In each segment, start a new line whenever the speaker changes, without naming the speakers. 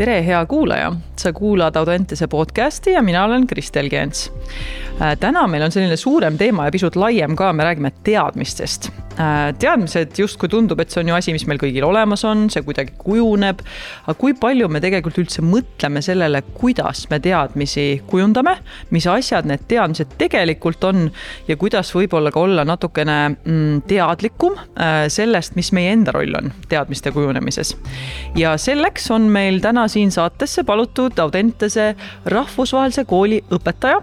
tere, hea kuulaja, sa kuulad Audentese podcasti ja mina olen Kristel Gents. Äh, täna meil on selline suurem teema ja pisut laiem ka, me räägime teadmistest. Äh, teadmised justkui tundub, et see on ju asi, mis meil kõigil olemas on, see kuidagi kujuneb. aga kui palju me tegelikult üldse mõtleme sellele, kuidas me teadmisi kujundame, mis asjad need teadmised tegelikult on ja kuidas võib-olla ka olla natukene mm, teadlikum äh, sellest, mis meie enda roll on teadmiste kujunemises. ja selleks on meil täna siin saatesse palutud Audentese rahvusvahelise kooli õpetaja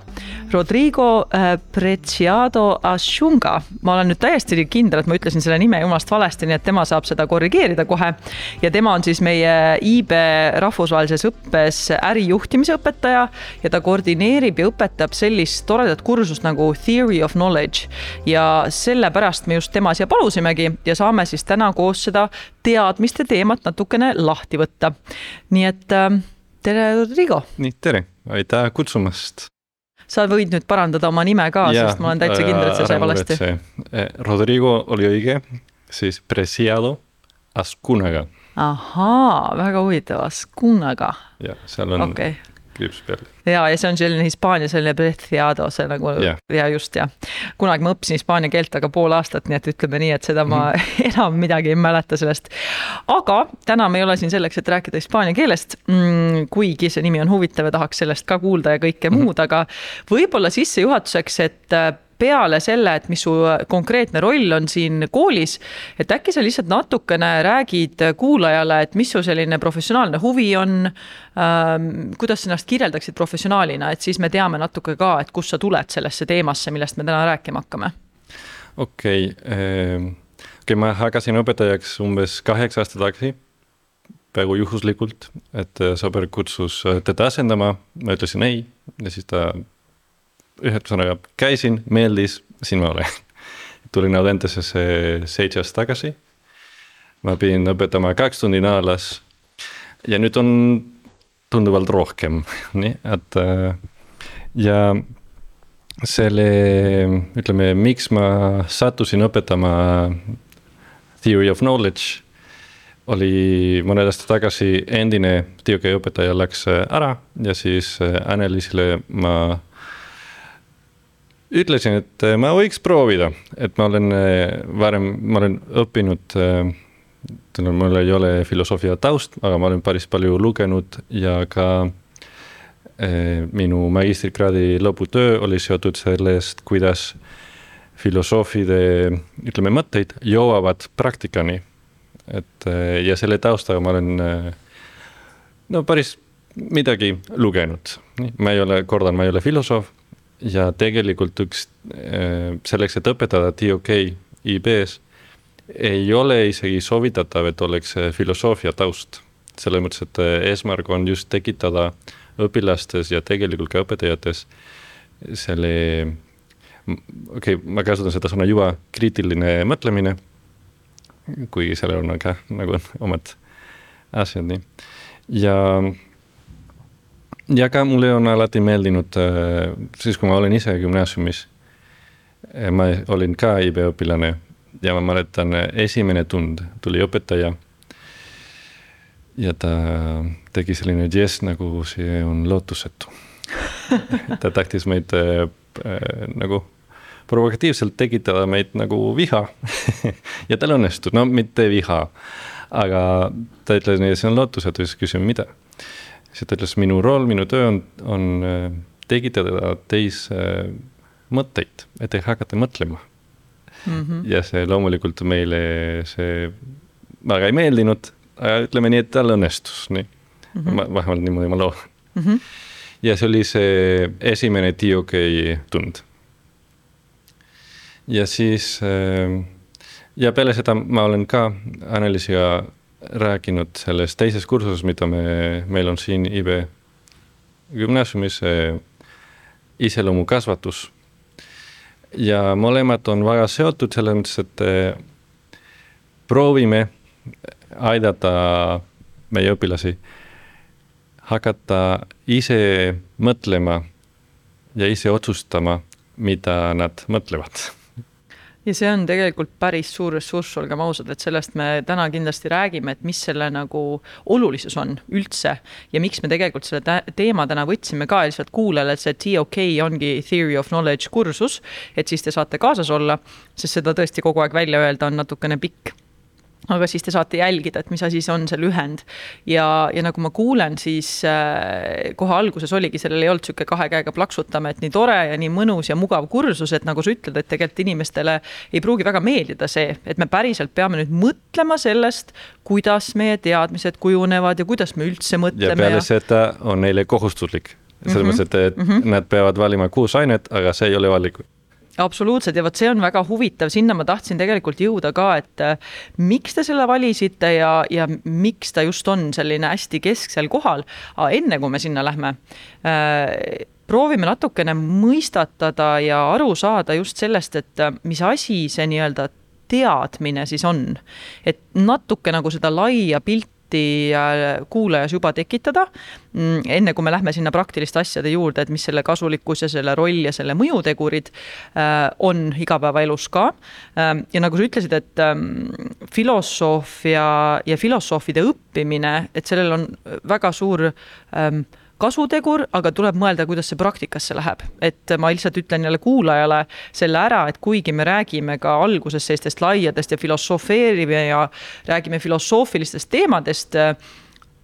Rodrigo äh, Preciado Asunga. ma olen nüüd täiesti kindel, et ma ütlesin selle nime jumalast valesti, nii et tema saab seda korrigeerida kohe. ja tema on siis meie IB rahvusvahelises õppes ärijuhtimise õpetaja ja ta koordineerib ja õpetab sellist toredat kursust nagu Theory of Knowledge. ja sellepärast me just tema siia palusimegi ja saame siis täna koos seda teadmiste teemat natukene lahti võtta. nii et äh, tere, Rodrigo.
nii, tere, aitäh kutsumast
sa võid nüüd parandada oma nime ka, sest ma olen täitsa kindel, et sa sai valesti.
Eh, Rodrigo oli õige, siis Preciado Ascunaga.
ahaa, väga huvitav, Ascunaga.
jah, seal on okay kriips peal.
ja, ja see on selline Hispaania selline preciado, see nagu yeah. ja just ja. kunagi ma õppisin hispaania keelt, aga pool aastat, nii et ütleme nii, et seda ma mm -hmm. enam midagi ei mäleta sellest. aga täna me ei ole siin selleks, et rääkida hispaania keelest mm,, kuigi see nimi on huvitav ja tahaks sellest ka kuulda ja kõike mm -hmm. muud, aga võib-olla sissejuhatuseks, et peale selle, et mis su konkreetne roll on siin koolis, et äkki sa lihtsalt natukene räägid kuulajale, et mis su selline professionaalne huvi on ähm,, kuidas sa ennast kirjeldaksid professionaalina, et siis me teame natuke ka, et kust sa tuled sellesse teemasse, millest me täna rääkima hakkame.
okei okay, äh,, okei okay,, ma hakkasin õpetajaks umbes kaheksa aastat tagasi peaaegu juhuslikult, et sõber kutsus teda asendama, ma ütlesin ei ja siis ta ühesõnaga käisin, meeldis, siin ma olen. tulin Audentesesse seitse aastat tagasi. ma pidin õpetama kaks tundi nädalas. ja nüüd on tunduvalt rohkem, nii et äh, ja selle, ütleme, miks ma sattusin õpetama theory of knowledge oli mõned aastad tagasi endine TÜK õpetaja läks ära ja siis Anneliisile ma ütlesin, et äh, ma võiks proovida, et ma olen äh, varem, ma olen õppinud äh, ütleme, mul ei ole filosoofia taust, aga ma olen päris palju lugenud ja ka minu magistrikraadi lõputöö oli seotud sellest, kuidas filosoofide, ütleme, mõtteid jõuavad praktikani. et ja selle taustaga ma olen no päris midagi lugenud, ma ei ole, kordan, ma ei ole filosoof ja tegelikult üks äh, selleks, et õpetada TOK IB-s ei ole isegi soovitatav, et oleks äh, filosoofia taust. selles mõttes, et äh, eesmärk on just tekitada õpilastes ja tegelikult ka õpetajates selle, okei okay,, ma kasutan seda sõna juba, kriitiline mõtlemine. kuigi sellel on ka nagu omad asjad, nii. ja ja ka mulle on alati meeldinud, äh, siis kui ma olin ise gümnaasiumis, äh, ma olin ka IB õpilane ja ma mäletan, äh, esimene tund tuli õpetaja. ja ta tegi selline žest, nagu see on lootusetu ta tahtis meid äh, nagu provokatiivselt tekitada meid nagu viha ja tal õnnestus, no mitte viha, aga ta ütles, et see on lootusetu, siis küsime, mida siis ta ütles, minu roll, minu töö on, on äh, tekitada teis äh, mõtteid, et te hakkate mõtlema mm. -hmm. ja see loomulikult meile see väga ei meeldinud, aga ütleme nii, et tal õnnestus, nii mm. -hmm. vähemalt niimoodi ma loodan mm. -hmm. ja see oli see esimene TOK tund. ja siis äh, ja peale seda ma olen ka Anneliisiga rääkinud selles teises kursuses, mida me, meil on siin IB gümnaasiumis iseloomukasvatus. ja mõlemad on väga seotud selles mõttes, et eh, proovime aidata meie õpilasi hakata ise mõtlema ja ise otsustama, mida nad mõtlevad
ja see on tegelikult päris suur ressurss, olgem ausad, et sellest me täna kindlasti räägime, et mis selle nagu olulisus on üldse ja miks me tegelikult selle teema täna võtsime ka lihtsalt kuulajale, et see TOK ongi Theory of Knowledge kursus, et siis te saate kaasas olla, sest seda tõesti kogu aeg välja öelda on natukene pikk aga siis te saate jälgida, et mis asi see on, see lühend. ja, ja nagu ma kuulen, siis äh, kohe alguses oligi, sellel ei olnud sihuke kahe käega plaksutame, et nii tore ja nii mõnus ja mugav kursus, et nagu sa ütled, et tegelikult inimestele ei pruugi väga meeldida see, et me päriselt peame nüüd mõtlema sellest, kuidas meie teadmised kujunevad ja kuidas me üldse mõtleme.
ja peale ja... seda on neile kohustuslik selles mm -hmm. mõttes, et, et mm -hmm. nad peavad valima kuus ainet, aga see ei ole valik
absoluutselt ja vot see on väga huvitav, sinna ma tahtsin tegelikult jõuda ka, et äh, miks te selle valisite ja, ja miks ta just on selline hästi kesksel kohal. enne kui me sinna lähme äh, proovime natukene mõistatada ja aru saada just sellest, et äh, mis asi see nii-öelda teadmine siis on. et natuke nagu seda laia pilti debatti kuulajas juba tekitada. Mm, enne kui me lähme sinna praktiliste asjade juurde, et mis selle kasulikkus ja selle roll ja selle mõjutegurid äh, on igapäevaelus ka. Ähm, ja nagu sa ütlesid, et ähm, filosoofia ja filosoofide õppimine, et sellel on väga suur ähm, kasutegur, aga tuleb mõelda, kuidas see praktikasse läheb. et ma lihtsalt ütlen jälle kuulajale selle ära, et kuigi me räägime ka alguses sellistest laiadest ja filosofeerime ja räägime filosoofilistest teemadest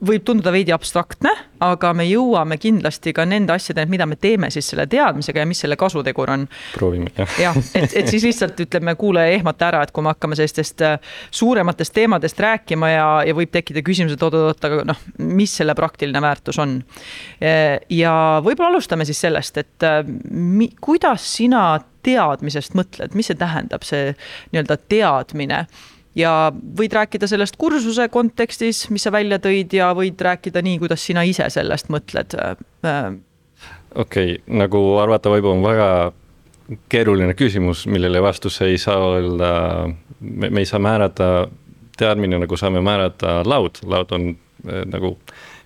võib tunduda veidi abstraktne, aga me jõuame kindlasti ka nende asjadeni, mida me teeme siis selle teadmisega ja mis selle kasutegur on.
proovime, jah.
jah, et, et siis lihtsalt ütleme, kuulaja ei ehmata ära, et kui me hakkame sellistest äh, suurematest teemadest rääkima ja, ja võib tekkida küsimus, et oot-oot, aga noh, mis selle praktiline väärtus on. Äh, ja võib-olla alustame siis sellest, et äh, mi, kuidas sina teadmisest mõtled, mis see tähendab, see nii-öelda teadmine ja võid rääkida sellest kursuse kontekstis, mis sa välja tõid ja võid rääkida nii, kuidas sina ise sellest mõtled.
okei okay,, nagu arvata võib, on väga keeruline küsimus, millele vastus ei saa olla, me ei saa määrata teadmine, nagu saame määrata laud, laud on äh, nagu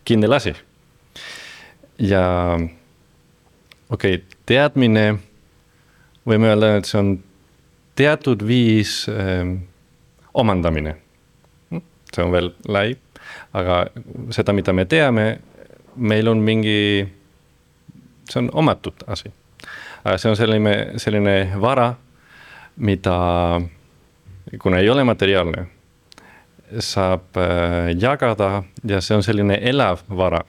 kindel asi. ja okei okay,, teadmine, võime öelda, et see on teatud viis äh, omandamine. see on veel lai, aga seda, mida me teame, meil on mingi, see on omatud asi. see on selline, selline vara, mida, kuna ei ole materiaalne, saab äh, jagada ja see on selline elav vara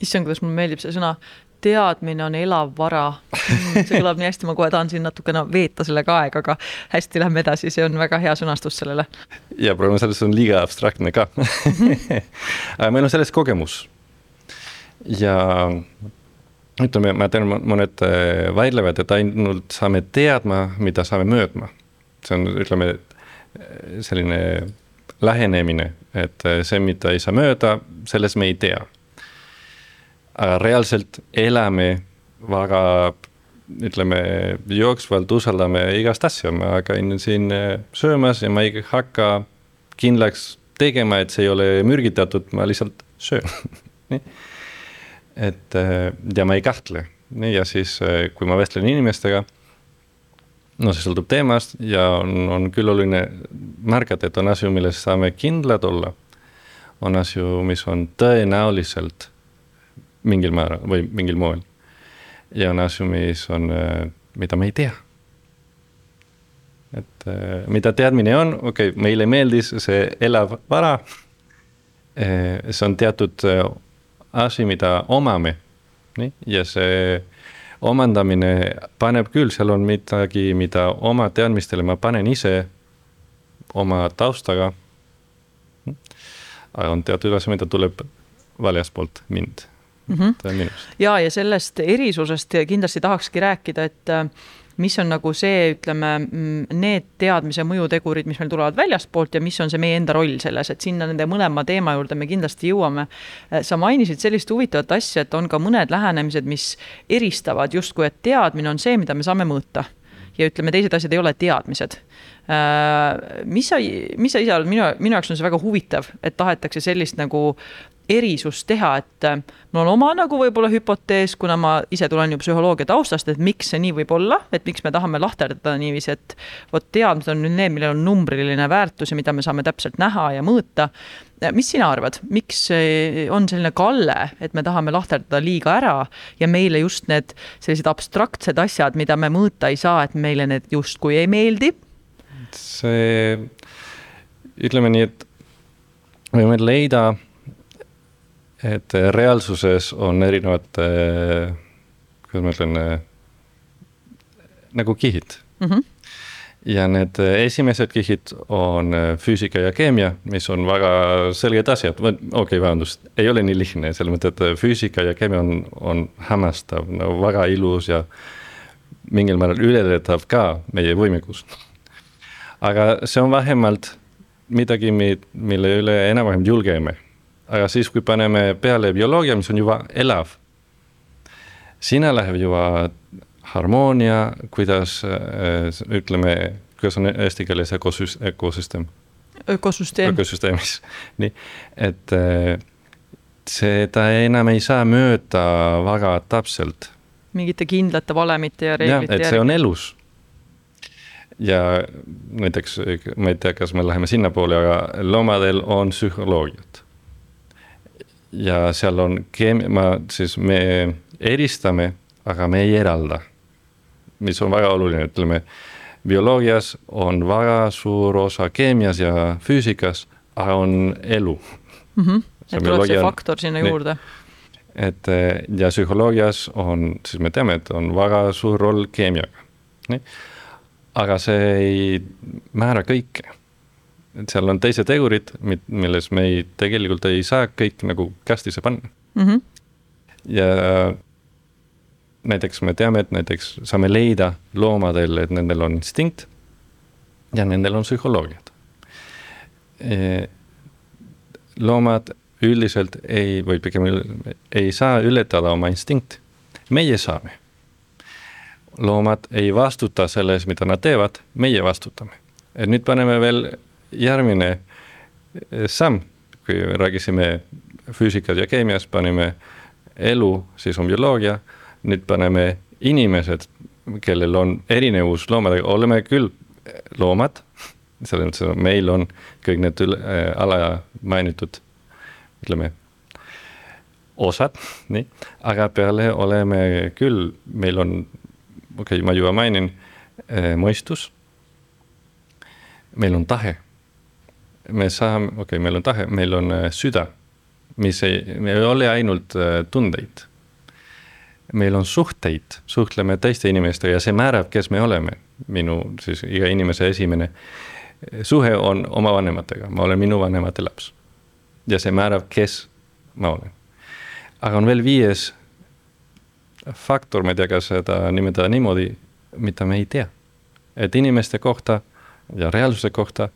issand, kuidas mulle meeldib see sõna teadmine on elav vara mm,. see kõlab nii hästi, ma kohe tahan siin natukene veeta sellega aega, aga hästi, lähme edasi, see on väga hea sõnastus sellele.
ja probleem selles on liiga abstraktne ka aga meil on selles kogemus. ja ütleme, ma tean, mõned äh, et ainult saame teadma, mida saame möödma. see on, ütleme, selline lähenemine, et äh, see, mida ei saa mööda, selles me ei tea aga reaalselt elame väga, ütleme jooksvalt usaldame igast asju, ma käin siin äh, söömas ja ma ei hakka kindlaks tegema, et see ei ole mürgitatud, ma lihtsalt söön et äh, ja ma ei kahtle, nii ja siis, äh, kui ma vestlen inimestega. no see sõltub teemast ja on, on küll oluline märgata, et on asju, milles saame kindlad olla. on asju, mis on tõenäoliselt mingil määral või mingil moel. ja on asju, mis on, äh, mida me ei tea. et äh, mida teadmine on, okei okay,, meile meeldis see elav vara. Äh, see on teatud asi, mida omame, nii, ja see omandamine paneb küll, seal on midagi, mida oma teadmistele ma panen ise oma taustaga. aga on teatud asi, mida tuleb väljaspoolt mind
mm. -hmm. ja, ja sellest erisusest kindlasti tahakski rääkida, et äh, mis on nagu see, ütleme, mm, need teadmise mõjutegurid, mis meil tulevad väljastpoolt ja mis on see meie enda roll selles, et sinna nende mõlema teema juurde me kindlasti jõuame. Äh, sa mainisid sellist huvitavat asja, et on ka mõned lähenemised, mis eristavad justkui, et teadmine on see, mida me saame mõõta ja ütleme, teised asjad ei ole teadmised. Äh, mis sa, mis sa ise arvad, minu, minu jaoks on see väga huvitav, et tahetakse sellist nagu erisust teha, et äh, mul on oma nagu võib-olla hüpotees, kuna ma ise tulen ju psühholoogia taustast, et miks see nii võib olla, et miks me tahame lahterdada niiviisi, et vot teadmised on nüüd need, millel on numbriline väärtus ja mida me saame täpselt näha ja mõõta. mis sina arvad, miks on selline kalle, et me tahame lahterdada liiga ära ja meile just need sellised abstraktsed asjad, mida me mõõta ei saa, et meile need justkui ei meeldi?
see, ütleme nii, et võime leida et äh, reaalsuses on erinevad, äh, kuidas ma ütlen, äh, nagu kihid mm. -hmm. ja need esimesed kihid on füüsika ja keemia, mis on väga selged asjad, okei okay,, vabandust, ei ole nii lihtne, selles mõttes, et füüsika ja keemia on, on hämmastav, no väga ilus ja mingil määral ületab ka meie võimekust. aga see on vähemalt midagi, mille üle enam-vähem julgeme aga siis, kui paneme peale bioloogia, mis on juba elav, sinna läheb juba harmoonia, kuidas äh, ütleme, kuidas on eesti keeles ökosüst-, ökosüsteem?
ökosüsteem.
ökosüsteemis, nii, et äh, seda enam ei saa mööda väga täpselt.
mingite kindlate valemite ja reeglite
järgi. see on elus ja näiteks, ma ei tea, kas me läheme sinnapoole, aga loomadel on psühholoogiat ja seal on keemia, ma siis, me eristame, aga me ei eralda. mis on väga oluline, ütleme, bioloogias on väga suur osa keemias ja füüsikas, aga on elu
mm. -hmm. et tuleb see faktor sinna nii, juurde.
et ja psühholoogias on, siis me teame, et on väga suur roll keemiaga, nii. aga see ei määra kõike et seal on teised tegurid, milles me ei, tegelikult ei saa kõik nagu kastisse panna mm. -hmm. ja näiteks me teame, et näiteks saame leida loomadel, et nendel on instinkt ja nendel on psühholoogiad e,. loomad üldiselt ei, või pigem ei saa ületada oma instinkti, meie saame. loomad ei vastuta selle eest, mida nad teevad, meie vastutame. et nüüd paneme veel järgmine eh, samm, kui rääkisime füüsikas ja keemias, panime elu, siis on bioloogia, nüüd paneme inimesed, kellel on erinevus loomadega, oleme küll loomad, selles mõttes, et meil on kõik need üle äh,, ala mainitud, ütleme, osad, nii, aga peale oleme küll, meil on, okei okay,, ma juba mainin äh,, mõistus, meil on tahe me saame, okei okay,, meil on tahe, meil on äh, süda, mis ei, me ei ole ainult äh, tundeid. meil on suhteid, suhtleme teiste inimestega ja see määrab, kes me oleme. minu siis iga inimese esimene äh, suhe on oma vanematega, ma olen minu vanemate laps. ja see määrab, kes ma olen. aga on veel viies faktor, ma ei tea, kas seda nimetada niimoodi, mida me ei tea. et inimeste kohta ja reaalsuse kohta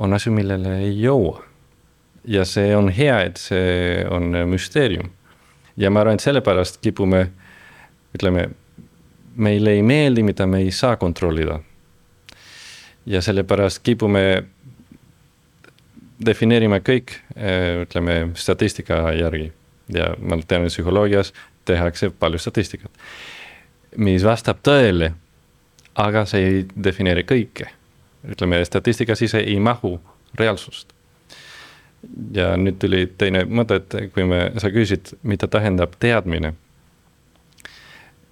on asi, millele ei jõua. ja see on hea, et see on müsteerium. ja ma arvan, et sellepärast kipume, ütleme, meile ei meeldi, mida me ei saa kontrollida. ja sellepärast kipume defineerima kõik, eh, ütleme, statistika järgi ja ma tean, et psühholoogias tehakse palju statistikat, mis vastab tõele, aga see ei defineeri kõike ütleme, statistika sisse ei mahu reaalsust. ja nüüd tuli teine mõte, et kui me, sa küsid, mida tähendab teadmine.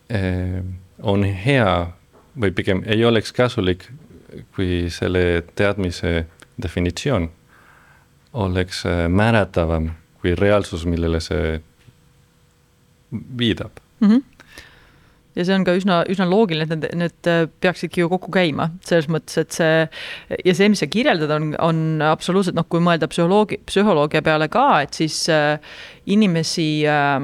Eh, on hea või pigem ei oleks kasulik, kui selle teadmise definitsioon oleks eh, määratavam kui reaalsus, millele see viidab mm. -hmm
ja see on ka üsna, üsna loogiline, et need, need äh, peaksidki ju kokku käima, selles mõttes, et see ja see, mis sa kirjeldad, on, on absoluutselt noh, kui mõelda psühholoogi, psühholoogia peale ka, et siis äh, inimesi äh,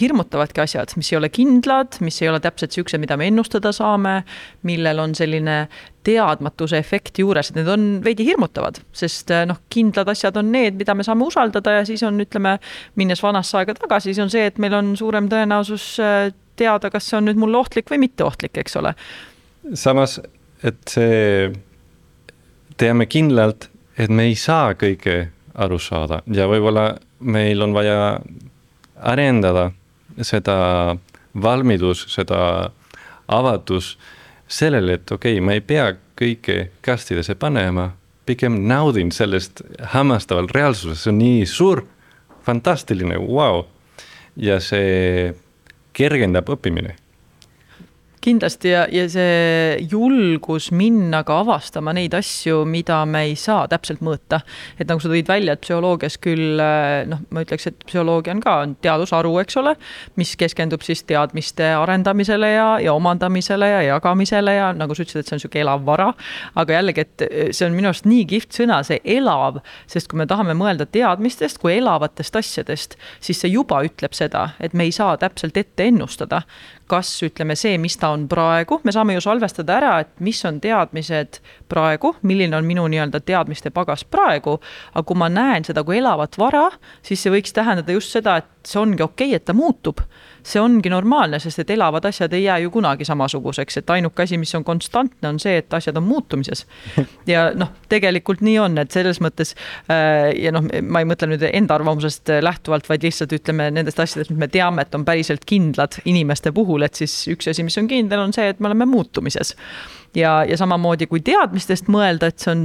hirmutavadki asjad, mis ei ole kindlad, mis ei ole täpselt siuksed, mida me ennustada saame, millel on selline teadmatuse efekt juures, et need on veidi hirmutavad, sest äh, noh, kindlad asjad on need, mida me saame usaldada ja siis on, ütleme, minnes vanasse aega tagasi, siis on see, et meil on suurem tõenäosus teada, kas see on nüüd mulle ohtlik või mitte ohtlik, eks ole.
samas, et see, teame kindlalt, et me ei saa kõike aru saada ja võib-olla meil on vaja arendada seda valmidus, seda avatus sellele, et okei okay,, ma ei pea kõike kastidesse panema, pigem naudin sellest hämmastaval reaalsusest, see on nii suur, fantastiline, vau. ja see kergendab õppimine
kindlasti ja, ja see julgus minna ka avastama neid asju, mida me ei saa täpselt mõõta. et nagu sa tõid välja, et psühholoogias küll noh, ma ütleks, et psühholoogia on ka on teadusharu, eks ole, mis keskendub siis teadmiste arendamisele ja, ja omandamisele ja jagamisele ja nagu sa ütlesid, et see on niisugune elav vara. aga jällegi, et see on minu arust nii kihvt sõna, see elav, sest kui me tahame mõelda teadmistest kui elavatest asjadest, siis see juba ütleb seda, et me ei saa täpselt ette ennustada, kas ütleme see, mis ta on praegu, me saame ju salvestada ära, et mis on teadmised praegu, milline on minu nii-öelda teadmiste pagas praegu. aga kui ma näen seda kui elavat vara, siis see võiks tähendada just seda, et see ongi okei okay,, et ta muutub see ongi normaalne, sest et elavad asjad ei jää ju kunagi samasuguseks, et ainuke asi, mis on konstantne, on see, et asjad on muutumises. ja noh, tegelikult nii on, et selles mõttes äh, ja noh, ma ei mõtle nüüd enda arvamusest lähtuvalt, vaid lihtsalt ütleme nendest asjadest, mis me teame, et on päriselt kindlad inimeste puhul, et siis üks asi, mis on kindel, on see, et me oleme muutumises. ja, ja samamoodi kui teadmistest mõelda, et see on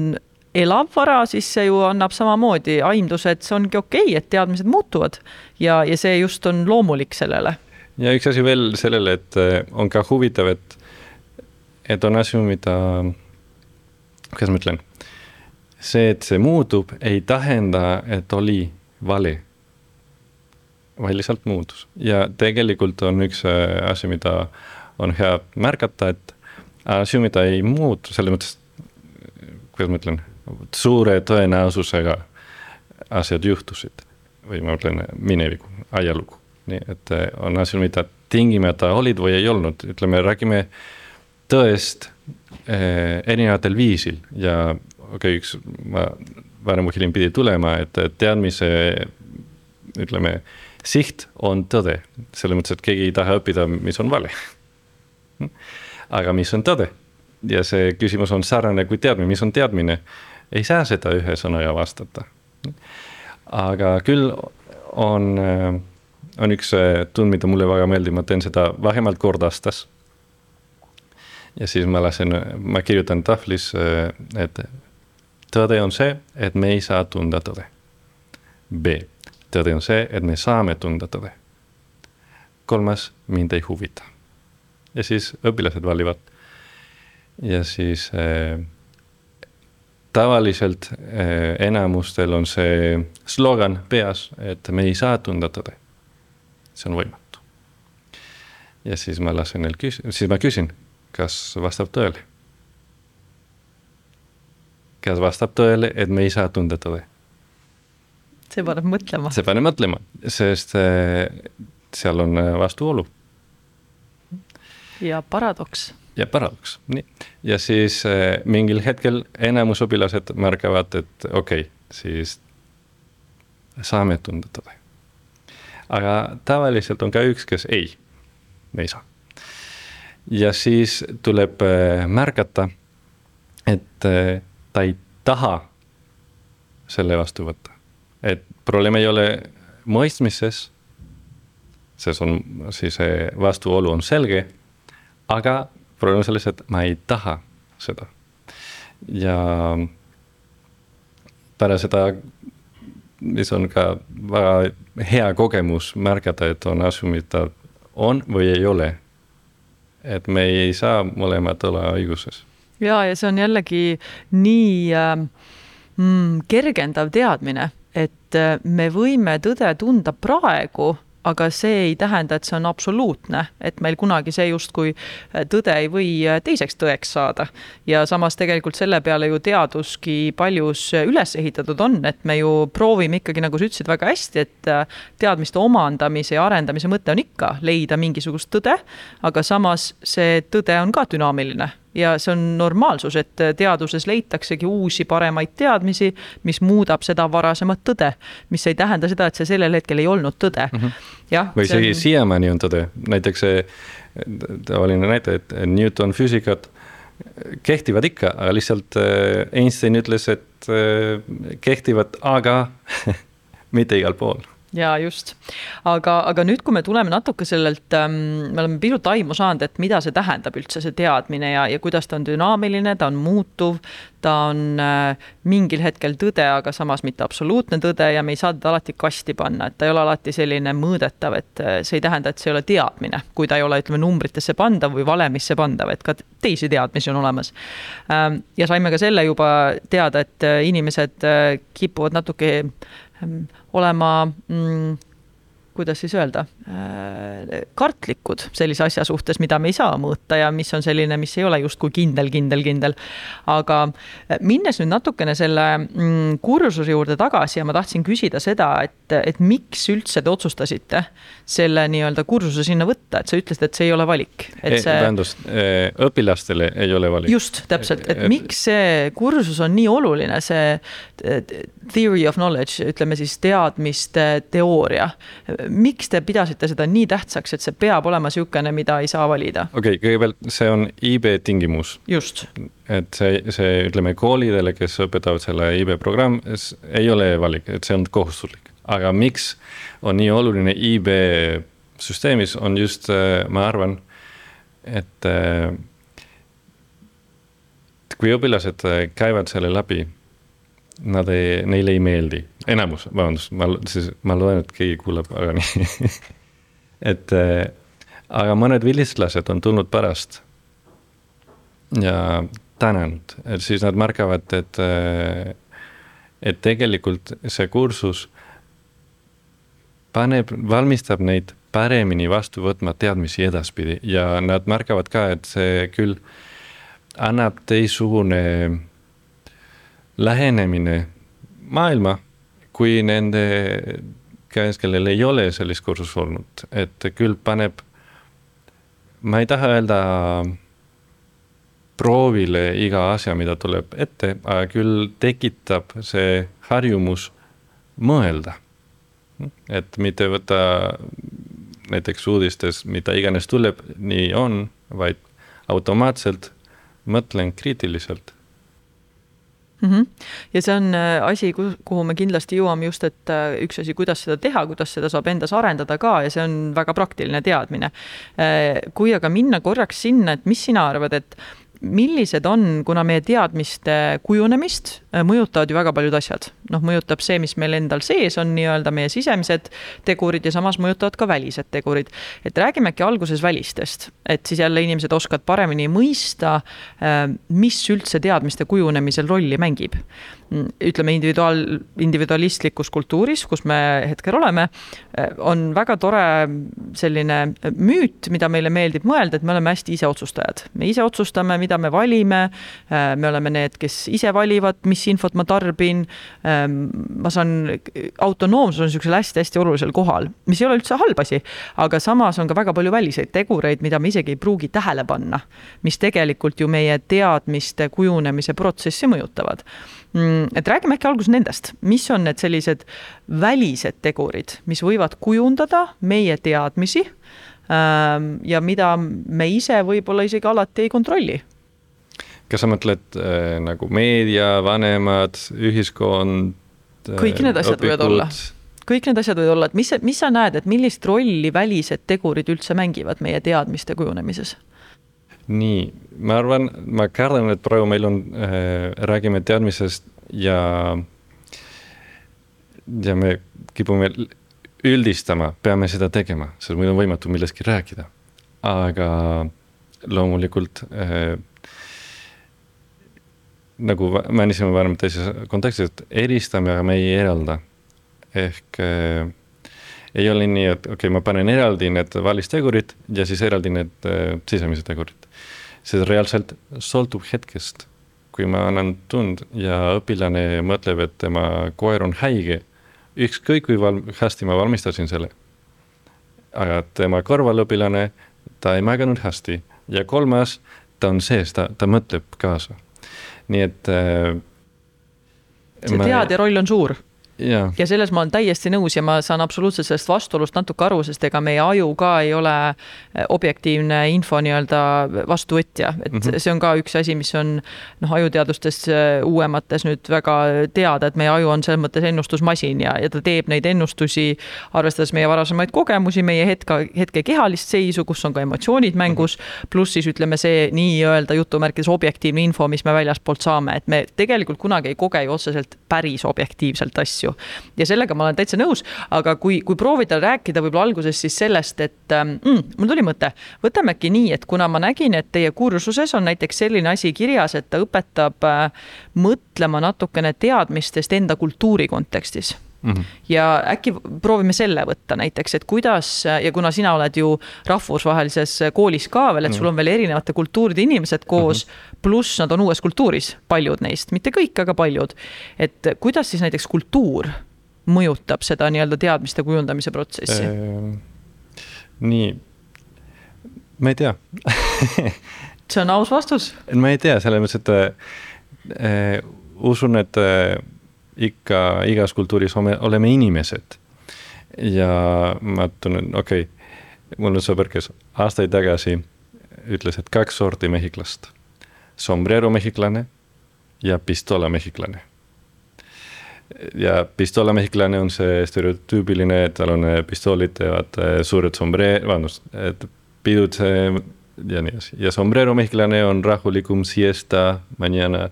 elav vara, siis see ju annab samamoodi aimduse, et see ongi okei okay,, et teadmised muutuvad. Ja, ja see just on loomulik sellele.
Ja üks asi veel sellele, et eh, on ka huvitav, et, et on asju, mida, kuidas ma ütlen, see, et see muutub, ei tähenda, et oli vale. vaid lihtsalt muutus. Ja tegelikult on üks eh, asi, mida on hea märgata, et asju, mida ei muutu, selles mõttes, kuidas ma ütlen, suure tõenäosusega asjad juhtusid. Või ma ütlen mineviku, ajalugu. Nii et eh, on asju, mida tingimata olid või ei olnud, ütleme, räägime tõest eh, erinevatel viisil. Ja okei okay,, üks, ma varem või hiljem pidi tulema, et teadmise ütleme, siht on tõde, selles mõttes, et keegi ei taha õppida, mis on vale. aga mis on tõde? Ja see küsimus on sarnane kui teadmine, mis on teadmine, ei saa seda ühe sõnaga vastata. aga küll on äh, on üks äh, tund, mida mulle väga meeldib, ma teen seda vähemalt kord aastas. ja siis ma lasen, ma kirjutan tahvlis, äh, et tõde on see, et me ei saa tunda tõde. B, tõde on see, et me saame tunda tõde. kolmas, mind ei huvita. ja siis õpilased valivad. ja siis äh, tavaliselt äh, enamustel on see slogan peas, et me ei saa tunda tõde see on võimatu. ja siis ma lasen neil küs-, siis ma küsin, kas vastab tõele. kas vastab tõele, et me ei saa tunda tõde?
see paneb mõtlema.
see paneb mõtlema, sest äh, seal on äh, vastuolu.
ja paradoks.
Ja paradoks, nii. ja siis äh, mingil hetkel enamus õpilased märkavad, et okei okay,, siis saame tunda tõde aga tavaliselt on ka üks, kes ei, ei saa. ja siis tuleb äh, märgata, et äh, ta ei taha selle vastu võtta. et probleem ei ole mõistmises, sest on siis vastuolu on selge, aga probleem on selles, et ma ei taha seda. ja pärast seda mis on ka väga hea kogemus märgata, et on asju, mida on või ei ole. et me ei saa mõlemad olla õiguses.
ja, ja see on jällegi nii äh, mm, kergendav teadmine, et äh, me võime tõde tunda praegu aga see ei tähenda, et see on absoluutne, et meil kunagi see justkui äh, tõde ei või äh, teiseks tõeks saada. ja samas tegelikult selle peale ju teaduski paljus äh, üles ehitatud on, et me ju proovime ikkagi, nagu sa ütlesid väga hästi, et teadmiste omandamise ja arendamise mõte on ikka leida mingisugust tõde, aga samas see tõde on ka dünaamiline ja see on normaalsus, et teaduses leitaksegi uusi paremaid teadmisi, mis muudab seda varasemat tõde, mis ei tähenda seda, et see sellel hetkel ei olnud tõde mm. -hmm.
jah. või isegi on... siiamaani on tõde, näiteks see tavaline näide, et Newton füüsikat kehtivad ikka, aga lihtsalt äh, Einstein ütles, et äh, kehtivad, aga mitte igal pool
ja just, aga, aga nüüd, kui me tuleme natuke sellelt ähm,, me oleme pisut aimu saanud, et mida see tähendab üldse, see teadmine ja, ja kuidas ta on dünaamiline, ta on muutuv, ta on äh, mingil hetkel tõde, aga samas mitte absoluutne tõde ja me ei saa teda alati kasti panna, et ta ei ole alati selline mõõdetav, et äh, see ei tähenda, et see ei ole teadmine, kui ta ei ole, ütleme, numbritesse pandav või valemisse pandav, et ka teisi teadmisi on olemas ähm,. ja saime ka selle juba teada, et äh, inimesed äh, kipuvad natuke ähm, olema mm, kuidas siis öelda, kartlikud sellise asja suhtes, mida me ei saa mõõta ja mis on selline, mis ei ole justkui kindel, kindel, kindel. aga äh, minnes nüüd natukene selle mm, kursuse juurde tagasi ja ma tahtsin küsida seda, et, et miks üldse te otsustasite selle nii-öelda kursuse sinna võtta, et sa ütlesid, et see ei ole valik, et see.
tähendust, õpilastele ei ole valik.
just, täpselt, et miks see kursus on nii oluline, see theory of knowledge, ütleme siis teadmiste teooria miks te pidasite seda nii tähtsaks, et see peab olema niisugune, mida ei saa valida?
okei okay,, kõigepealt see on IB tingimus.
just.
et see, see, ütleme koolidele, kes õpetavad selle IB programm, ei ole valik, et see on kohustuslik. aga miks on nii oluline IB süsteemis, on just, äh, ma arvan, et äh, kui õpilased äh, käivad selle läbi nad ei, neile ei meeldi, enamus, vabandust, ma siis, ma loen, et keegi kuulab, aga nii et äh, aga mõned vilistlased on tulnud pärast ja tänanud, et siis nad märkavad, et, äh, et tegelikult see kursus paneb, valmistab neid paremini vastu võtma teadmisi edaspidi. Ja nad märkavad ka, et see küll annab teistsugune lähenemine maailma, kui nende käes, kellel ei ole sellist kursust olnud, et küll paneb, ma ei taha öelda proovile iga asja, mida tuleb ette, aga küll tekitab see harjumus mõelda. et mitte võtta näiteks uudistes, mida iganes tuleb, nii on, vaid automaatselt mõtlen kriitiliselt
mm. -hmm. ja see on äh, asi, kuhu me kindlasti jõuame just, et äh, üks asi, kuidas seda teha, kuidas seda saab endas arendada ka ja see on väga praktiline teadmine. Äh, kui aga minna korraks sinna, et mis sina arvad, et millised on, kuna meie teadmiste kujunemist mõjutavad ju väga paljud asjad. noh, mõjutab see, mis meil endal sees on nii-öelda meie sisemised tegurid ja samas mõjutavad ka välised tegurid. et räägime äkki alguses välistest, et siis jälle inimesed oskavad paremini mõista, mis üldse teadmiste kujunemisel rolli mängib ütleme, individuaal, individualistlikus kultuuris, kus me hetkel oleme, on väga tore selline müüt, mida meile meeldib mõelda, et me oleme hästi iseotsustajad. me ise otsustame, mida me valime, me oleme need, kes ise valivad, mis infot ma tarbin, ma saan, autonoomsus on niisugusel hästi-hästi olulisel kohal, mis ei ole üldse halb asi, aga samas on ka väga palju väliseid tegureid, mida me isegi ei pruugi tähele panna, mis tegelikult ju meie teadmiste kujunemise protsessi mõjutavad Mm, et räägime äkki alguses nendest, mis on need sellised välised tegurid, mis võivad kujundada meie teadmisi ähm, ja mida me ise võib-olla isegi alati ei kontrolli
kas sa mõtled äh, nagu meedia, vanemad, ühiskond?
kõik need asjad õpikud. võivad olla, kõik need asjad võivad olla, et mis, mis sa näed, et millist rolli välised tegurid üldse mängivad meie teadmiste kujunemises?
Nii, ma arvan, ma kardan, et praegu meil on äh,, räägime teadmisest ja, ja me kipume üldistama, peame seda tegema, sest meil on võimatu millestki rääkida. aga loomulikult äh, nagu mainisime varem teises kontekstis, et eristame, aga me ei eralda. ehk äh, ei ole nii, et okei okay,, ma panen eraldi need välistegurid ja siis eraldi need äh, sisemised tegurid. see reaalselt sõltub hetkest. kui ma annan tund ja õpilane mõtleb, et tema koer on haige, ükskõik kui val-, hästi ma valmistasin selle. aga tema kõrvalõpilane, ta ei maganud hästi ja kolmas, ta on sees, ta, ta mõtleb kaasa. nii et äh,.
see teadja roll on suur
jaa,
ja selles ma olen täiesti nõus ja ma saan absoluutselt sellest vastuolust natuke aru, sest ega meie aju ka ei ole eh, objektiivne info nii-öelda vastuvõtja, et mm. -hmm. see on ka üks asi, mis on noh, ajuteadustes eh, uuemates nüüd väga teada, et meie aju on selles mõttes ennustusmasin ja, ja ta teeb neid ennustusi, arvestades meie varasemaid kogemusi, meie hetke, hetke kehalist seisu, kus on ka emotsioonid mängus, pluss siis ütleme, see nii-öelda jutumärkides objektiivne info, mis me väljaspoolt saame, et me tegelikult kunagi ei koge ju otseselt päris objektiivselt asju. Ja sellega ma olen täitsa nõus, aga kui, kui proovida rääkida võib-olla alguses siis sellest, et mm, mul tuli mõte, võtame äkki nii, et kuna ma nägin, et teie kursuses on näiteks selline asi kirjas, et ta õpetab äh, mõtlema natukene teadmistest enda kultuuri kontekstis
Mhm.
ja äkki proovime selle võtta näiteks, et kuidas ja kuna sina oled ju rahvusvahelises koolis ka veel, et sul on veel erinevate kultuuride inimesed koos, pluss nad on uues kultuuris, paljud neist, mitte kõik, aga paljud. et kuidas siis näiteks kultuur mõjutab seda nii-öelda teadmiste kujundamise protsessi?
Ehm, nii, ma ei tea
see on aus vastus.
ma ei tea, selles mõttes, et äh, usun, et äh, ikka igas kultuuris ome, oleme inimesed. ja ma tunnen, okei okay,, mul on sõber, kes aastaid tagasi ütles, et kaks sorti mehhiklast. Sombrero mehhiklane ja pistola mehhiklane. ja pistola mehhiklane on see stereotüübiline, et tal on pistoolid ja vaata suured sombre-, vabandust, et pidud ja nii edasi ja sombrero mehhiklane on rahulikum siesta mañana.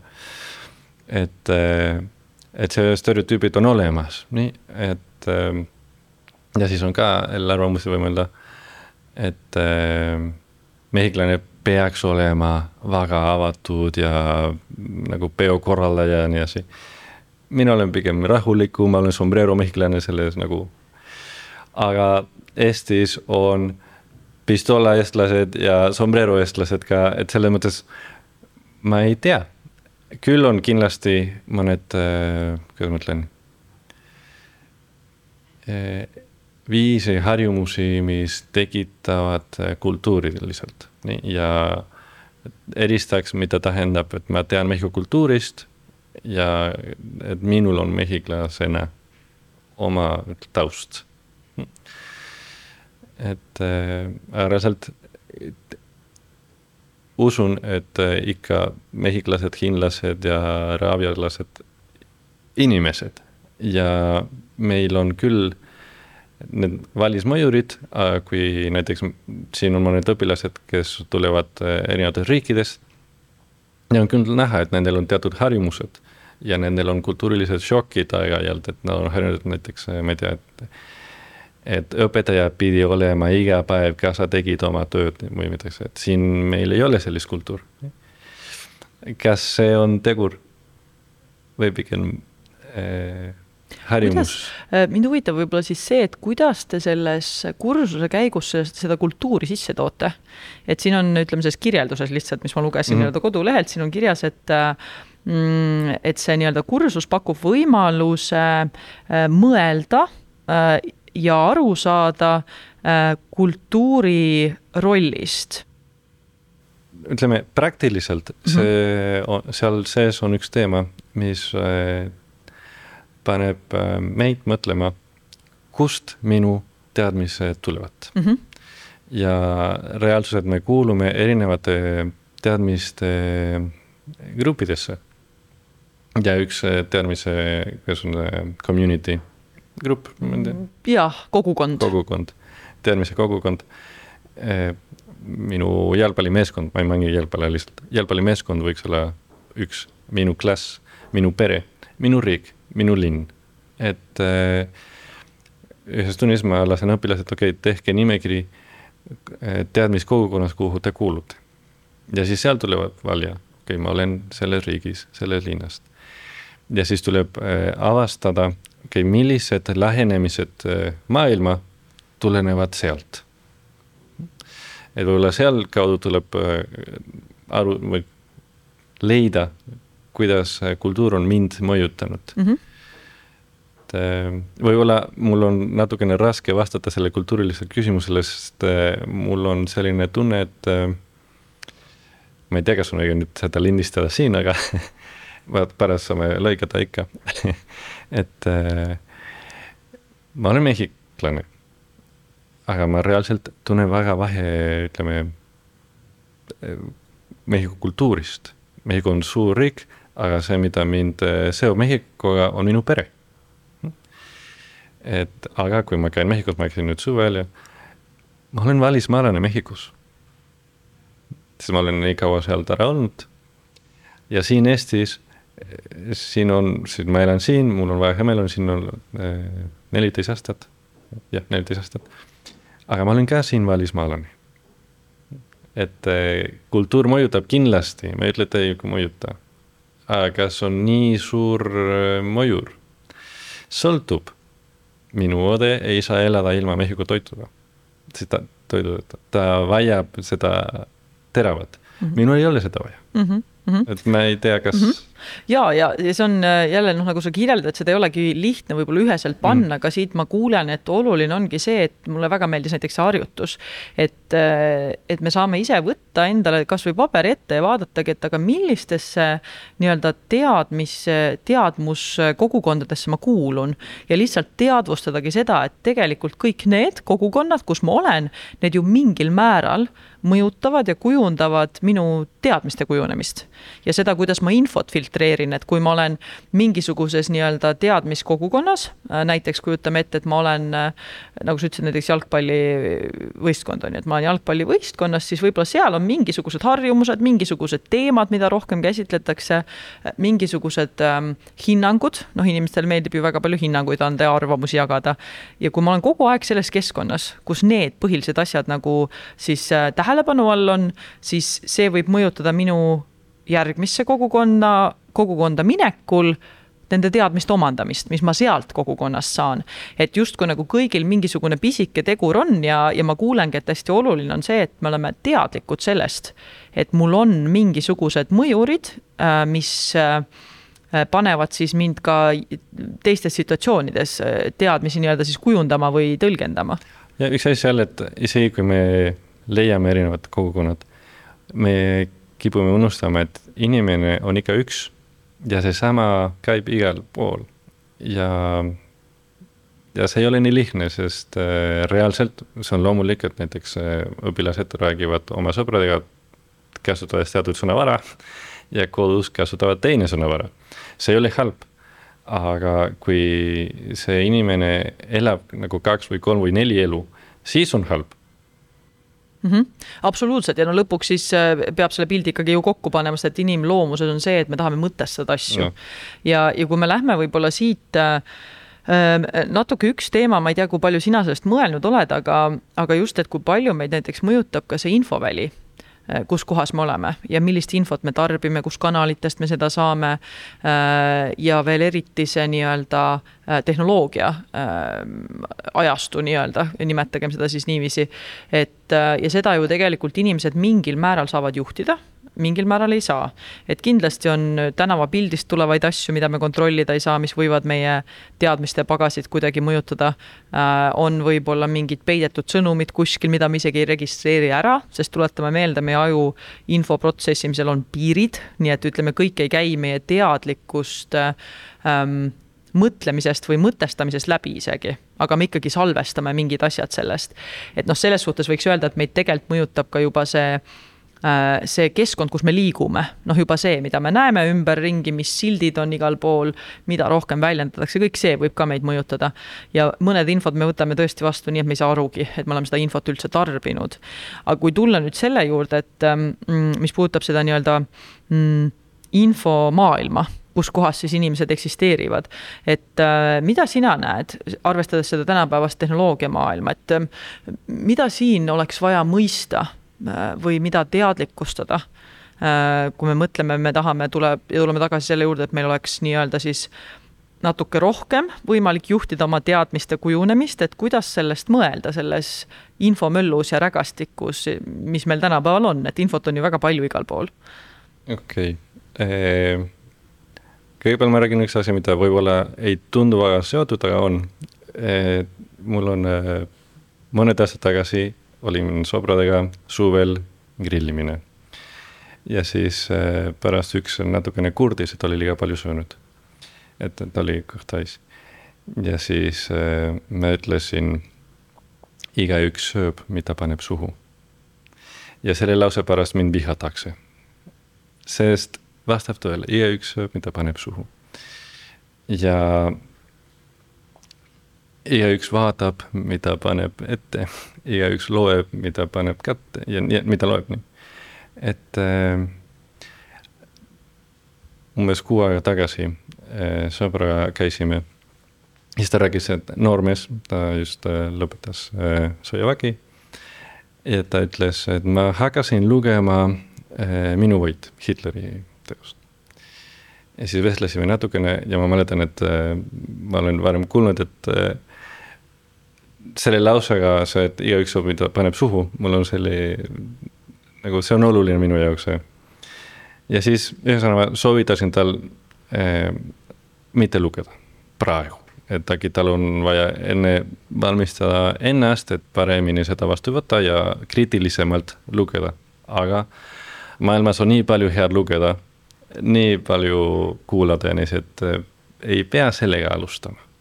et, et see stereotüübid on olemas, nii et ja siis on ka jälle arvamusi või mõelda, et mehhiklane peaks olema väga avatud ja nagu peokorraldaja ja nii edasi. mina olen pigem rahulikum, ma olen sombrero mehhiklane selles nagu, aga Eestis on pistola eestlased ja sombrero eestlased ka, et selles mõttes ma ei tea. Küll on kindlasti mõned, kuidas ma ütlen, viisi, harjumusi, mis tekitavad kultuuriliselt. Nii, ja eristaks, mida tähendab, et ma tean Mehhiko kultuurist ja et minul on mehhiklasena oma taust. Et äh, reaalselt usun, et äh, ikka mehhiklased, hiinlased ja araabialased inimesed ja meil on küll need välismõjurid, kui näiteks siin on mõned õpilased, kes tulevad erinevatest riikidest. ja on küll näha, et nendel on teatud harjumused ja nendel on kultuurilised šokid aeg-ajalt, et nad on harjunud näiteks, ma ei tea, et et õpetaja pidi olema iga päev, kas sa tegid oma tööd või midagi, et siin meil ei ole sellist kultuuri. kas see on tegur või pigem äh, harjumus?
mind huvitab võib-olla siis see, et kuidas te selles kursuse käigus seda kultuuri sisse toote. et siin on, ütleme selles kirjelduses lihtsalt, mis ma lugesin mm -hmm. nii-öelda kodulehelt, siin on kirjas, et mm, et see nii-öelda kursus pakub võimaluse äh, mõelda ja aru saada äh, kultuuri rollist.
ütleme praktiliselt mm -hmm. see, seal sees on üks teema, mis äh, paneb äh, meid mõtlema, kust minu teadmised tulevad mm. -hmm. ja reaalsuselt me kuulume erinevate teadmiste gruppidesse. ja üks teadmise, kuidas on community grupp.
jah, kogukond.
kogukond, teadmise kogukond. minu jalgpallimeeskond, ma ei mängi jalgpalli lihtsalt, jalgpallimeeskond võiks olla üks, minu klass, minu pere, minu riik, minu linn. et ühes tunnis ma lasen õpilased, okei okay,, tehke nimekiri teadmiskogukonnas, kuhu te kuulute. ja siis seal tulevad valija, okei okay,, ma olen selles riigis, selles linnast. ja siis tuleb avastada okei okay,, millised lähenemised maailma tulenevad sealt. et võib-olla sealtkaudu tuleb aru või leida, kuidas kultuur on mind mõjutanud mm. -hmm. võib-olla mul on natukene raske vastata sellele kultuurilisele küsimusele, sest mul on selline tunne, et ma ei tea, kas on õige nüüd seda lindistada siin, aga vaat pärast saame lõigata ikka et äh, ma olen mehhiklane. aga ma reaalselt tunnen väga vahe, ütleme äh, Mehhiko kultuurist. Mehhiko on suur riik, aga see, mida mind äh, seob Mehhikoga, on minu pere. et aga kui ma käin Mehhikos, ma käisin nüüd suvel ja ma olen välismaalane Mehhikos. siis ma olen nii kaua seal ära olnud. ja siin Eestis siin on, siin ma elan siin, mul on väga hea meel on siin olnud äh, neliteist aastat, jah, neliteist aastat. aga ma olen ka siin välismaalane. et äh, kultuur mõjutab kindlasti, ma ei ütle, et ei mõjuta. aga kas on nii suur äh, mõjur? sõltub. minu õde ei saa elada ilma Mehhiko toituda, seda toidu, ta vajab seda teravat mm, -hmm. minul ei ole seda vaja mm. -hmm Mm -hmm. et ma ei tea, kas mm. -hmm.
Ja, ja, ja see on äh, jälle noh, nagu sa kirjeldad, seda ei olegi lihtne võib-olla üheselt panna mm, aga siit ma kuulen, et oluline ongi see, et mulle väga meeldis näiteks see harjutus. et, äh, et me saame ise võtta endale kasvõi paberi ette ja vaadatagi, et aga millistesse nii-öelda teadmis, teadmuskogukondadesse ma kuulun ja lihtsalt teadvustadagi seda, et tegelikult kõik need kogukonnad, kus ma olen, need ju mingil määral mõjutavad ja kujundavad minu teadmiste kujunemist ja seda, kuidas ma infot filtreerin, et kui ma olen mingisuguses nii-öelda teadmiskogukonnas, äh, näiteks kujutame ette, et ma olen, äh, nagu sa ütlesid, näiteks jalgpallivõistkond on ju, et ma olen jalgpallivõistkonnas, siis võib-olla seal on mingisugused harjumused, mingisugused teemad, mida rohkem käsitletakse, äh, mingisugused ähm, hinnangud, noh, inimestele meeldib ju väga palju hinnanguid anda ja arvamusi jagada. ja kui ma olen kogu aeg selles keskkonnas, kus need põhilised asjad nagu siis tähelepanu all on, siis see võib mõjutada minu järgmisse kogukonna, kogukonda minekul nende teadmiste omandamist, mis ma sealt kogukonnast saan. et justkui nagu kõigil mingisugune pisike tegur on ja, ja ma kuulengi, et hästi oluline on see, et me oleme teadlikud sellest, et mul on mingisugused mõjurid, äh, mis äh, panevad siis mind ka teistes situatsioonides äh, teadmisi nii-öelda siis kujundama või tõlgendama.
ja üks asi seal, et isegi kui me leiame erinevad kogukonnad, me kipume unustama, et inimene on ikka üks ja seesama käib igal pool. Ja, ja see ei ole nii lihtne, sest äh, reaalselt see on loomulik, et näiteks äh, õpilased räägivad oma sõpradega, kasutades teatud sõnavara ja kodus kasutavad teine sõnavara. see ei ole halb, aga kui see inimene elab nagu kaks või kolm või neli elu, siis on halb
mm. -hmm. absoluutselt ja no lõpuks siis äh, peab selle pildi ikkagi ju kokku panema, sest et inimloomuses on see, et me tahame mõtestada asju. ja, ja kui me lähme võib-olla siit äh, äh, natuke üks teema, ma ei tea, kui palju sina sellest mõelnud oled, aga, aga just, et kui palju meid näiteks mõjutab ka see infoväli kus kohas me oleme ja millist infot me tarbime, kus kanalitest me seda saame. Äh, ja veel eriti see nii-öelda äh, tehnoloogia ajastu nii-öelda, nimetagem seda siis niiviisi. et ja seda ju tegelikult inimesed mingil määral saavad juhtida mingil määral ei saa. et kindlasti on tänavapildist tulevaid asju, mida me kontrollida ei saa, mis võivad meie teadmiste pagasit kuidagi mõjutada. Äh, on võib-olla mingid peidetud sõnumid kuskil, mida me isegi ei registreeri ära, sest tuletame meelde, meie aju info protsessimisel on piirid, nii et ütleme, kõik ei käi meie teadlikkust ähm, mõtlemisest või mõtestamisest läbi isegi, aga me ikkagi salvestame mingid asjad sellest. et noh, selles suhtes võiks öelda, et meid tegelikult mõjutab ka juba see see keskkond, kus me liigume, noh, juba see, mida me näeme ümberringi, mis sildid on igal pool, mida rohkem väljendatakse, kõik see võib ka meid mõjutada. ja mõned infod me võtame tõesti vastu nii, et me ei saa arugi, et me oleme seda infot üldse tarbinud. aga kui tulla nüüd selle juurde, et ähm, mm, mis puudutab seda nii-öelda mm, infomaailma kus kohas siis inimesed eksisteerivad. et äh, mida sina näed, arvestades seda tänapäevast tehnoloogiamaailma, et äh, mida siin oleks vaja mõista Äh, või mida teadlikustada. Äh, kui me mõtleme, me tahame, tuleb, tuleme tagasi selle juurde, et meil oleks nii-öelda siis natuke rohkem võimalik juhtida oma teadmiste kujunemist, et kuidas sellest mõelda selles infomöllus ja rägastikus, mis meil tänapäeval on, et infot on ju väga palju igal pool.
okei okay., kõigepealt ma räägin üks asi, mida võib-olla ei tundu väga seotud, aga on. mul on mõned aastad tagasi olin sõpradega suvel grillimine. ja siis äh, pärast üks natukene kurdis, et oli liiga palju söönud. et ta oli kõht täis. ja siis äh, ma ütlesin, igaüks sööb, mida paneb suhu. ja selle lause pärast mind vihatakse. sest vastab tõele, igaüks sööb, mida paneb suhu. ja igaüks vaatab, mida paneb ette, igaüks loeb, mida paneb kätte ja nii, mida loeb nii. et äh, umbes kuu aega tagasi äh, sõbraga käisime. siis ta rääkis, et noormees, ta just äh, lõpetas äh, sõjavägi. ja ta ütles, et ma hakkasin lugema äh, Minu võit, Hitleri teost ja siis vestlesime natukene ja ma mäletan, et äh, ma olen varem kuulnud, et äh, selle lausega see, et igaüks saab, mida paneb suhu, mul on selle, nagu see on oluline minu jaoks. ja siis ühesõnaga soovitasin tal eh, mitte lugeda praegu, et äkki tal on vaja enne valmistada ennast, et paremini seda vastu võtta ja kriitilisemalt lugeda, aga maailmas on nii palju head lugeda, nii palju kuulata ja nii, et eh, ei pea sellega alustama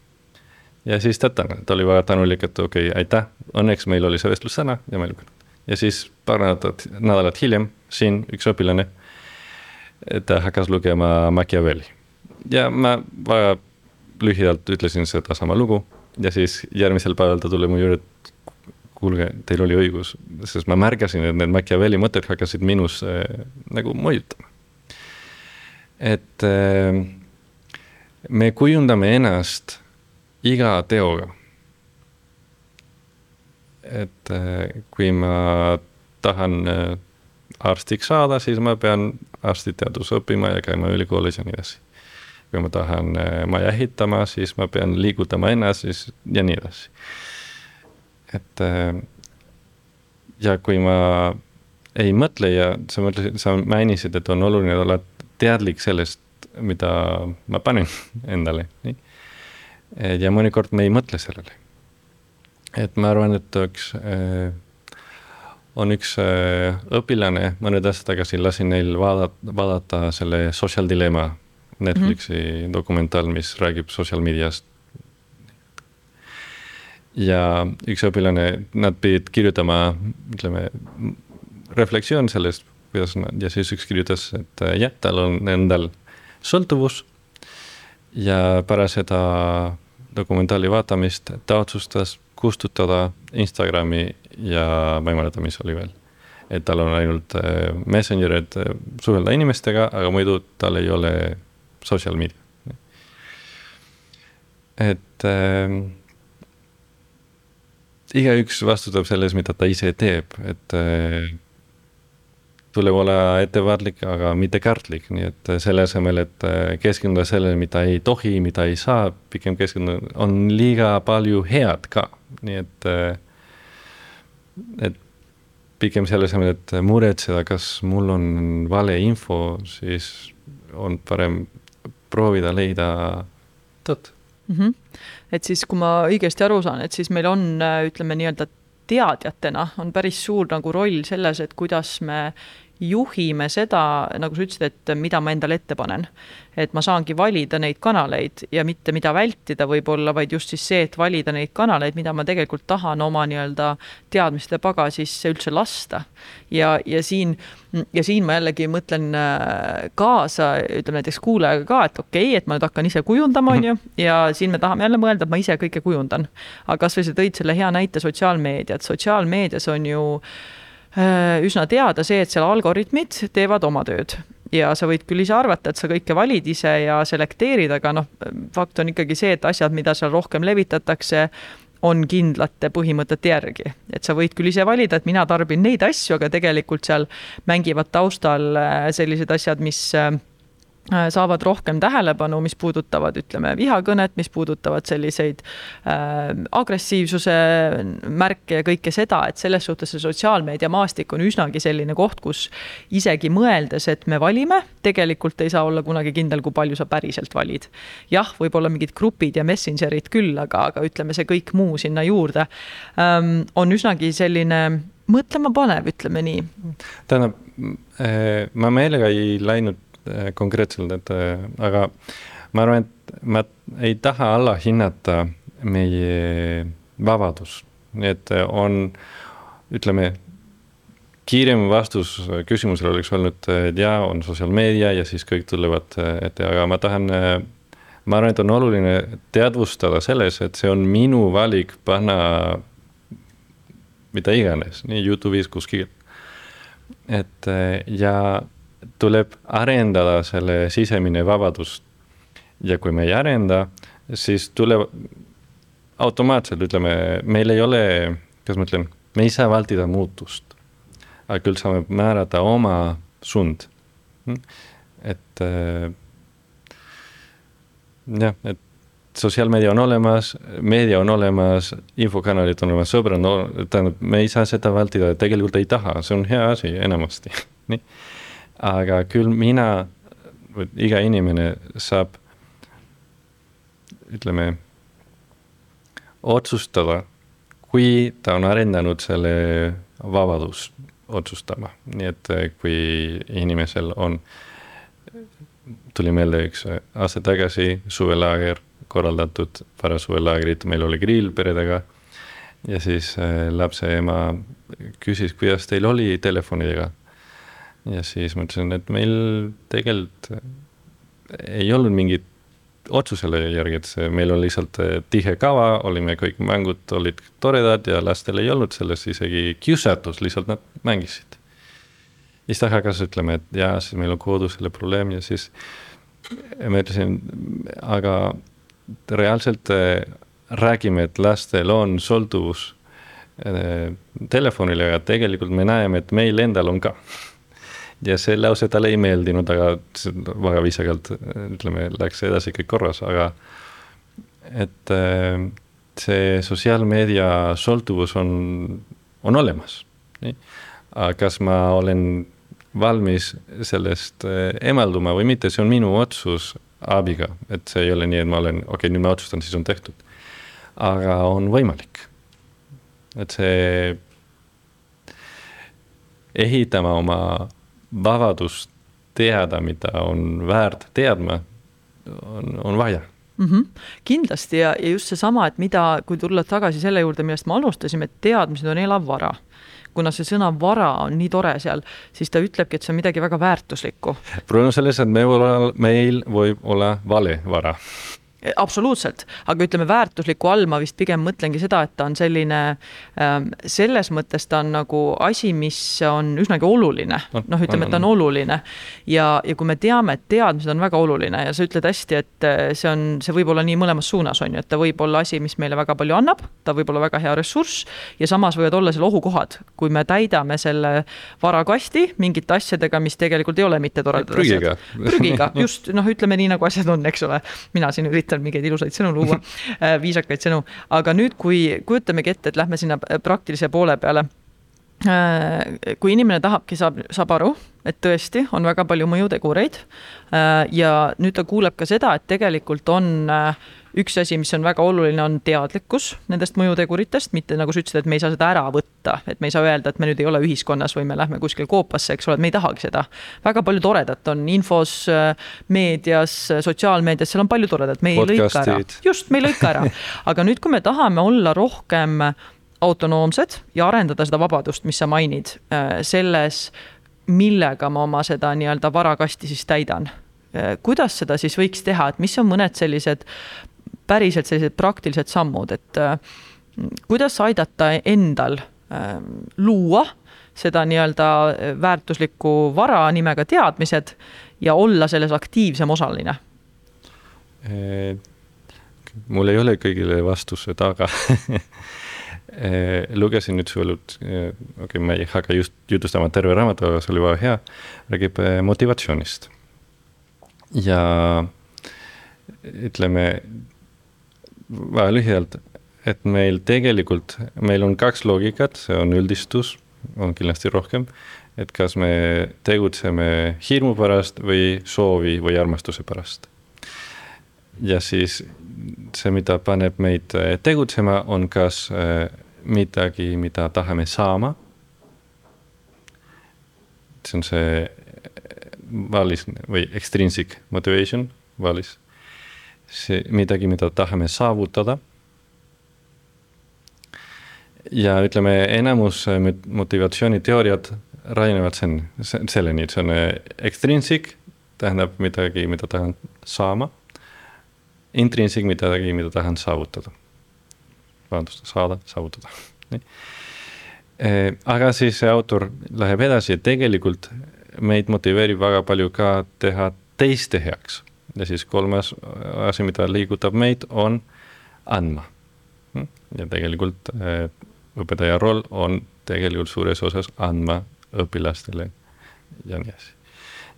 ja siis ta tänan, ta oli väga tänulik, et okei okay,, aitäh, õnneks meil oli see vestlus täna ja ma ei lugenud. ja siis paar nädalat, nädalat hiljem siin üks õpilane, ta hakkas lugema Machiavelli. ja ma väga lühidalt ütlesin sedasama lugu ja siis järgmisel päeval ta tuli mu juurde, et kuulge, teil oli õigus, sest ma märgasin, et need Machiavelli mõtted hakkasid minus äh, nagu mõjutama. et äh, me kujundame ennast iga teoga. et äh, kui ma tahan äh, arstiks saada, siis ma pean arstiteaduse õppima ja käima ülikoolis ja nii edasi. kui ma tahan äh, maja ehitama, siis ma pean liigutama ennast siis ja nii edasi. et ja kui ma ei mõtle ja sa mõtlesid, sa mainisid, et on oluline olla teadlik sellest, mida ma panen endale, nii ja mõnikord me ei mõtle sellele. et ma arvan, et üks äh, on üks äh, õpilane, mõned aastad tagasi lasin neil vaadata, vaadata selle Social Dilemma Netflixi mm -hmm. dokumentaal, mis räägib sotsiaalmeediast. ja üks õpilane, nad pidid kirjutama, ütleme, refleksioon sellest, kuidas nad ja siis üks kirjutas, et jah, tal on endal sõltuvus. ja pärast seda dokumentaali vaatamist, ta otsustas kustutada Instagrami ja ma ei mäleta, mis oli veel. et tal on ainult äh, Messenger, et äh, suhelda inimestega, aga muidu tal ei ole social media. et äh, igaüks vastutab selles, mida ta ise teeb, et äh, tuleb olla ettevaatlik, aga mitte kärtlik, nii et selle asemel, et äh, keskenduda sellele, mida ei tohi, mida ei saa, pigem keskenduda, on liiga palju head ka, nii et, äh, et pigem selle asemel, et muretseda, kas mul on valeinfo, siis on parem proovida leida tõtt
mm. -hmm. et siis, kui ma õigesti aru saan, et siis meil on, äh, ütleme nii-öelda teadjatena on päris suur nagu roll selles, et kuidas me juhime seda, nagu sa ütlesid, et mida ma endale ette panen. et ma saangi valida neid kanaleid ja mitte mida vältida võib-olla, vaid just siis see, et valida neid kanaleid, mida ma tegelikult tahan oma nii-öelda teadmiste pagasisse üldse lasta. ja, ja siin, ja siin ma jällegi mõtlen äh, kaasa, ütleme näiteks kuulajaga ka, et okei okay,, et ma nüüd hakkan ise kujundama, on ju, ja siin me tahame jälle mõelda, et ma ise kõike kujundan. aga kasvõi sa tõid selle hea näite sotsiaalmeediat, sotsiaalmeedias on ju Äh, üsna teada see, et seal algoritmid teevad oma tööd. Ja sa võid küll ise arvata, et sa kõike valid ise ja selekteerid, aga noh, fakt on ikkagi see, et asjad, mida seal rohkem levitatakse, on kindlate põhimõtete järgi, et sa võid küll ise valida, et mina tarbin neid asju, aga tegelikult seal mängivad taustal äh, sellised asjad, mis äh, Äh, saavad rohkem tähelepanu, mis puudutavad, ütleme, vihakõnet, mis puudutavad selliseid äh, agressiivsuse märke ja kõike seda, et selles suhtes see sotsiaalmeediamaastik on üsnagi selline koht, kus isegi mõeldes, et me valime, tegelikult ei saa olla kunagi kindel, kui palju sa päriselt valid. jah, võib-olla mingid grupid ja messenger'id küll, aga, aga ütleme, see kõik muu sinna juurde ähm, on üsnagi selline mõtlema panev, ütleme nii.
tähendab, ma meelega ei läinud konkreetselt, et aga ma arvan, et ma ei taha allahinnata meie vabadust, et on, ütleme kiirem vastus küsimusele oleks olnud, et jaa, on sotsiaalmeedia ja siis kõik tulevad ette, aga ma tahan, ma arvan, et on oluline teadvustada selles, et see on minu valik panna mida iganes, nii Youtube'is kuskil. et ja tuleb arendada selle sisemine vabadus. ja kui me ei arenda, siis tuleb automaatselt ütleme, meil ei ole, kuidas ma ütlen, me ei saa vältida muutust aga küll saame määrata oma suund. et äh, jah, et sotsiaalmeedia on olemas, meedia on olemas, infokanalid on olemas, sõbrad on, tähendab, me ei saa seda vältida, tegelikult ei taha, see on hea asi enamasti, nii. Aga küll mina, iga inimene saab, ütleme, otsustada, kui ta on arendanud selle vabadus otsustama, nii et eh, kui inimesel on, tuli meelde üks aasta tagasi suvelaager korraldatud, pärast suvelaagrit meil oli grill peredega. ja siis eh, lapse ema küsis, kuidas teil oli telefonidega. Ja siis ma ütlesin, et meil tegelikult ei olnud mingit otsusele järgi, et see, meil oli lihtsalt eh, tihe kava, olime kõik mängud olid toredad ja lastel ei olnud sellest isegi kiusatust, lihtsalt nad mängisid. ja siis ta hakkas ütlema, et jaa, siis meil on kodus selle probleem ja siis ma ütlesin, aga reaalselt eh, räägime, et lastel on sõltuvus telefonile, aga tegelikult me näeme, et meil endal on ka ja see lause talle ei meeldinud, aga väga viisakalt ütleme, läks edasi kõik korras, aga et äh, see sotsiaalmeedia sõltuvus on, on olemas, kas ma olen valmis sellest äh, emalduma või mitte, see on minu otsus abiga, et see ei ole nii, et ma olen, okei okay,, nüüd ma otsustan, siis on tehtud. aga on võimalik. et see ehitama oma vabadust teada, mida on väärt teadma, on, on vaja
mm. -hmm. kindlasti ja, ja just seesama, et mida, kui tulla tagasi selle juurde, millest me alustasime, et teadmised on elav vara kuna see sõna vara on nii tore seal, siis ta ütlebki, et see on midagi väga väärtuslikku.
probleem on selles, et me meil võib olla vale vara
absoluutselt, aga ütleme väärtusliku all ma vist pigem mõtlengi seda, et ta on selline, ähm, selles mõttes ta on nagu asi, mis on üsnagi oluline, noh, ütleme, et ta on oluline. ja, ja kui me teame, et teadmised on väga oluline ja sa ütled hästi, et äh, see on, see võib olla nii mõlemas suunas, on ju, et ta võib olla asi, mis meile väga palju annab, ta võib olla väga hea ressurss ja samas võivad olla seal ohukohad, kui me täidame selle varakasti mingite asjadega, mis tegelikult ei ole mitte toredad
asjad.
prügiga, just noh, ütleme nii, nagu asjad on, eks ole. mina siin üritan üritan mingeid ilusaid sõnu luua äh, viisakaid sõnu, aga nüüd, kui kujutamegi ette, et lähme sinna praktilise poole peale äh, kui inimene tahabki, saab, saab aru, et tõesti on väga palju mõjutegureid. Äh, ja nüüd ta kuuleb ka seda, et tegelikult on üks asi, mis on väga oluline, on teadlikkus nendest mõjuteguritest, mitte nagu sa ütlesid, et me ei saa seda ära võtta, et me ei saa öelda, et me nüüd ei ole ühiskonnas või me lähme kuskile koopasse, eks ole, et me ei tahagi seda. väga palju toredat on infos, meedias, sotsiaalmeedias, seal on palju toredat, me ei lõika ära. just, me ei lõika ära. aga nüüd, kui me tahame olla rohkem autonoomsed ja arendada seda vabadust, mis sa mainid, äh, selles, millega ma oma seda nii-öelda varakasti siis täidan äh, kuidas seda siis võiks teha, et mis on mõned sellised päriselt sellised praktilised sammud, et äh, kuidas aidata endal äh, luua seda nii-öelda väärtuslikku vara nimega teadmised ja olla selles aktiivsem osaline?
mul ei ole kõigile vastused, aga lugesin nüüd sulle, okei okay,, ma ei hakka just jutustama terve raamatu, aga see oli väga hea, räägib motivatsioonist. ja ütleme, väga lühidalt, et meil tegelikult, meil on kaks loogikat, see on üldistus, on kindlasti rohkem. et kas me tegutseme hirmu pärast või soovi või armastuse pärast. ja siis see, mida paneb meid tegutsema, on kas äh, midagi, mida tahame saama see on see valis või extrinsic motivation, valis. See midagi, mida tahame saavutada. ja ütleme, enamus motivatsiooniteooriad rajanevad sen, selleni, et see on extrinsic, tähendab midagi, mida tahan saama. Intrinsic midagi, mida tahan saavutada. vabandust, saada, saavutada, nii aga siis see autor läheb edasi, et tegelikult meid motiveerib väga palju ka teha teiste heaks. Ja siis kolmas asi, mida liigutab meid, on andma. ja tegelikult eh, õpetaja roll on tegelikult suures osas andma õpilastele ja nii edasi.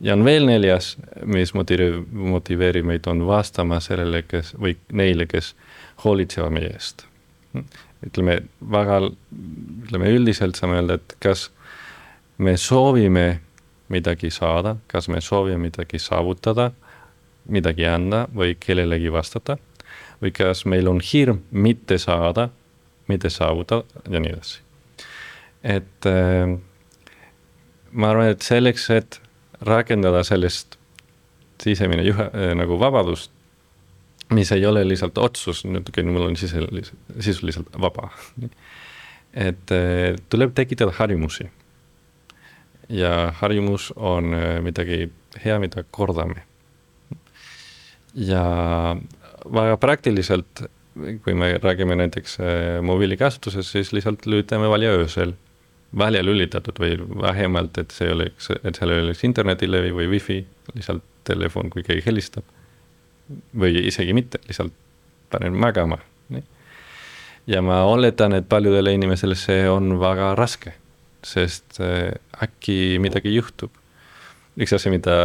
ja on veel neljas, mis motiveerib, motiveerib meid, on vastama sellele, kes või neile, kes hoolitsevad meie eest. ütleme väga, ütleme üldiselt saame öelda, et kas me soovime midagi saada, kas me soovime midagi saavutada, midagi anda või kellelegi vastata. või kas meil on hirm mitte saada, mitte saavutada ja nii edasi. et äh, ma arvan, et selleks, et rakendada sellist sisemine juhe äh, nagu vabadust, mis ei ole lihtsalt otsus, küll mul on sisuliselt, sisuliselt vaba. et äh, tuleb tekitada harjumusi ja harjumus on äh, midagi hea, mida kordame. Ja väga praktiliselt, kui me räägime näiteks äh, mobiilikasutusest, siis lihtsalt lülitame valja öösel välja lülitatud või vähemalt, et see oleks, et seal ei oleks internetilevi või wifi, lihtsalt telefon, kui keegi helistab. või isegi mitte, lihtsalt panen magama, ja ma oletan, et paljudele inimestele see on väga raske sest äh, äkki midagi juhtub. üks asi, mida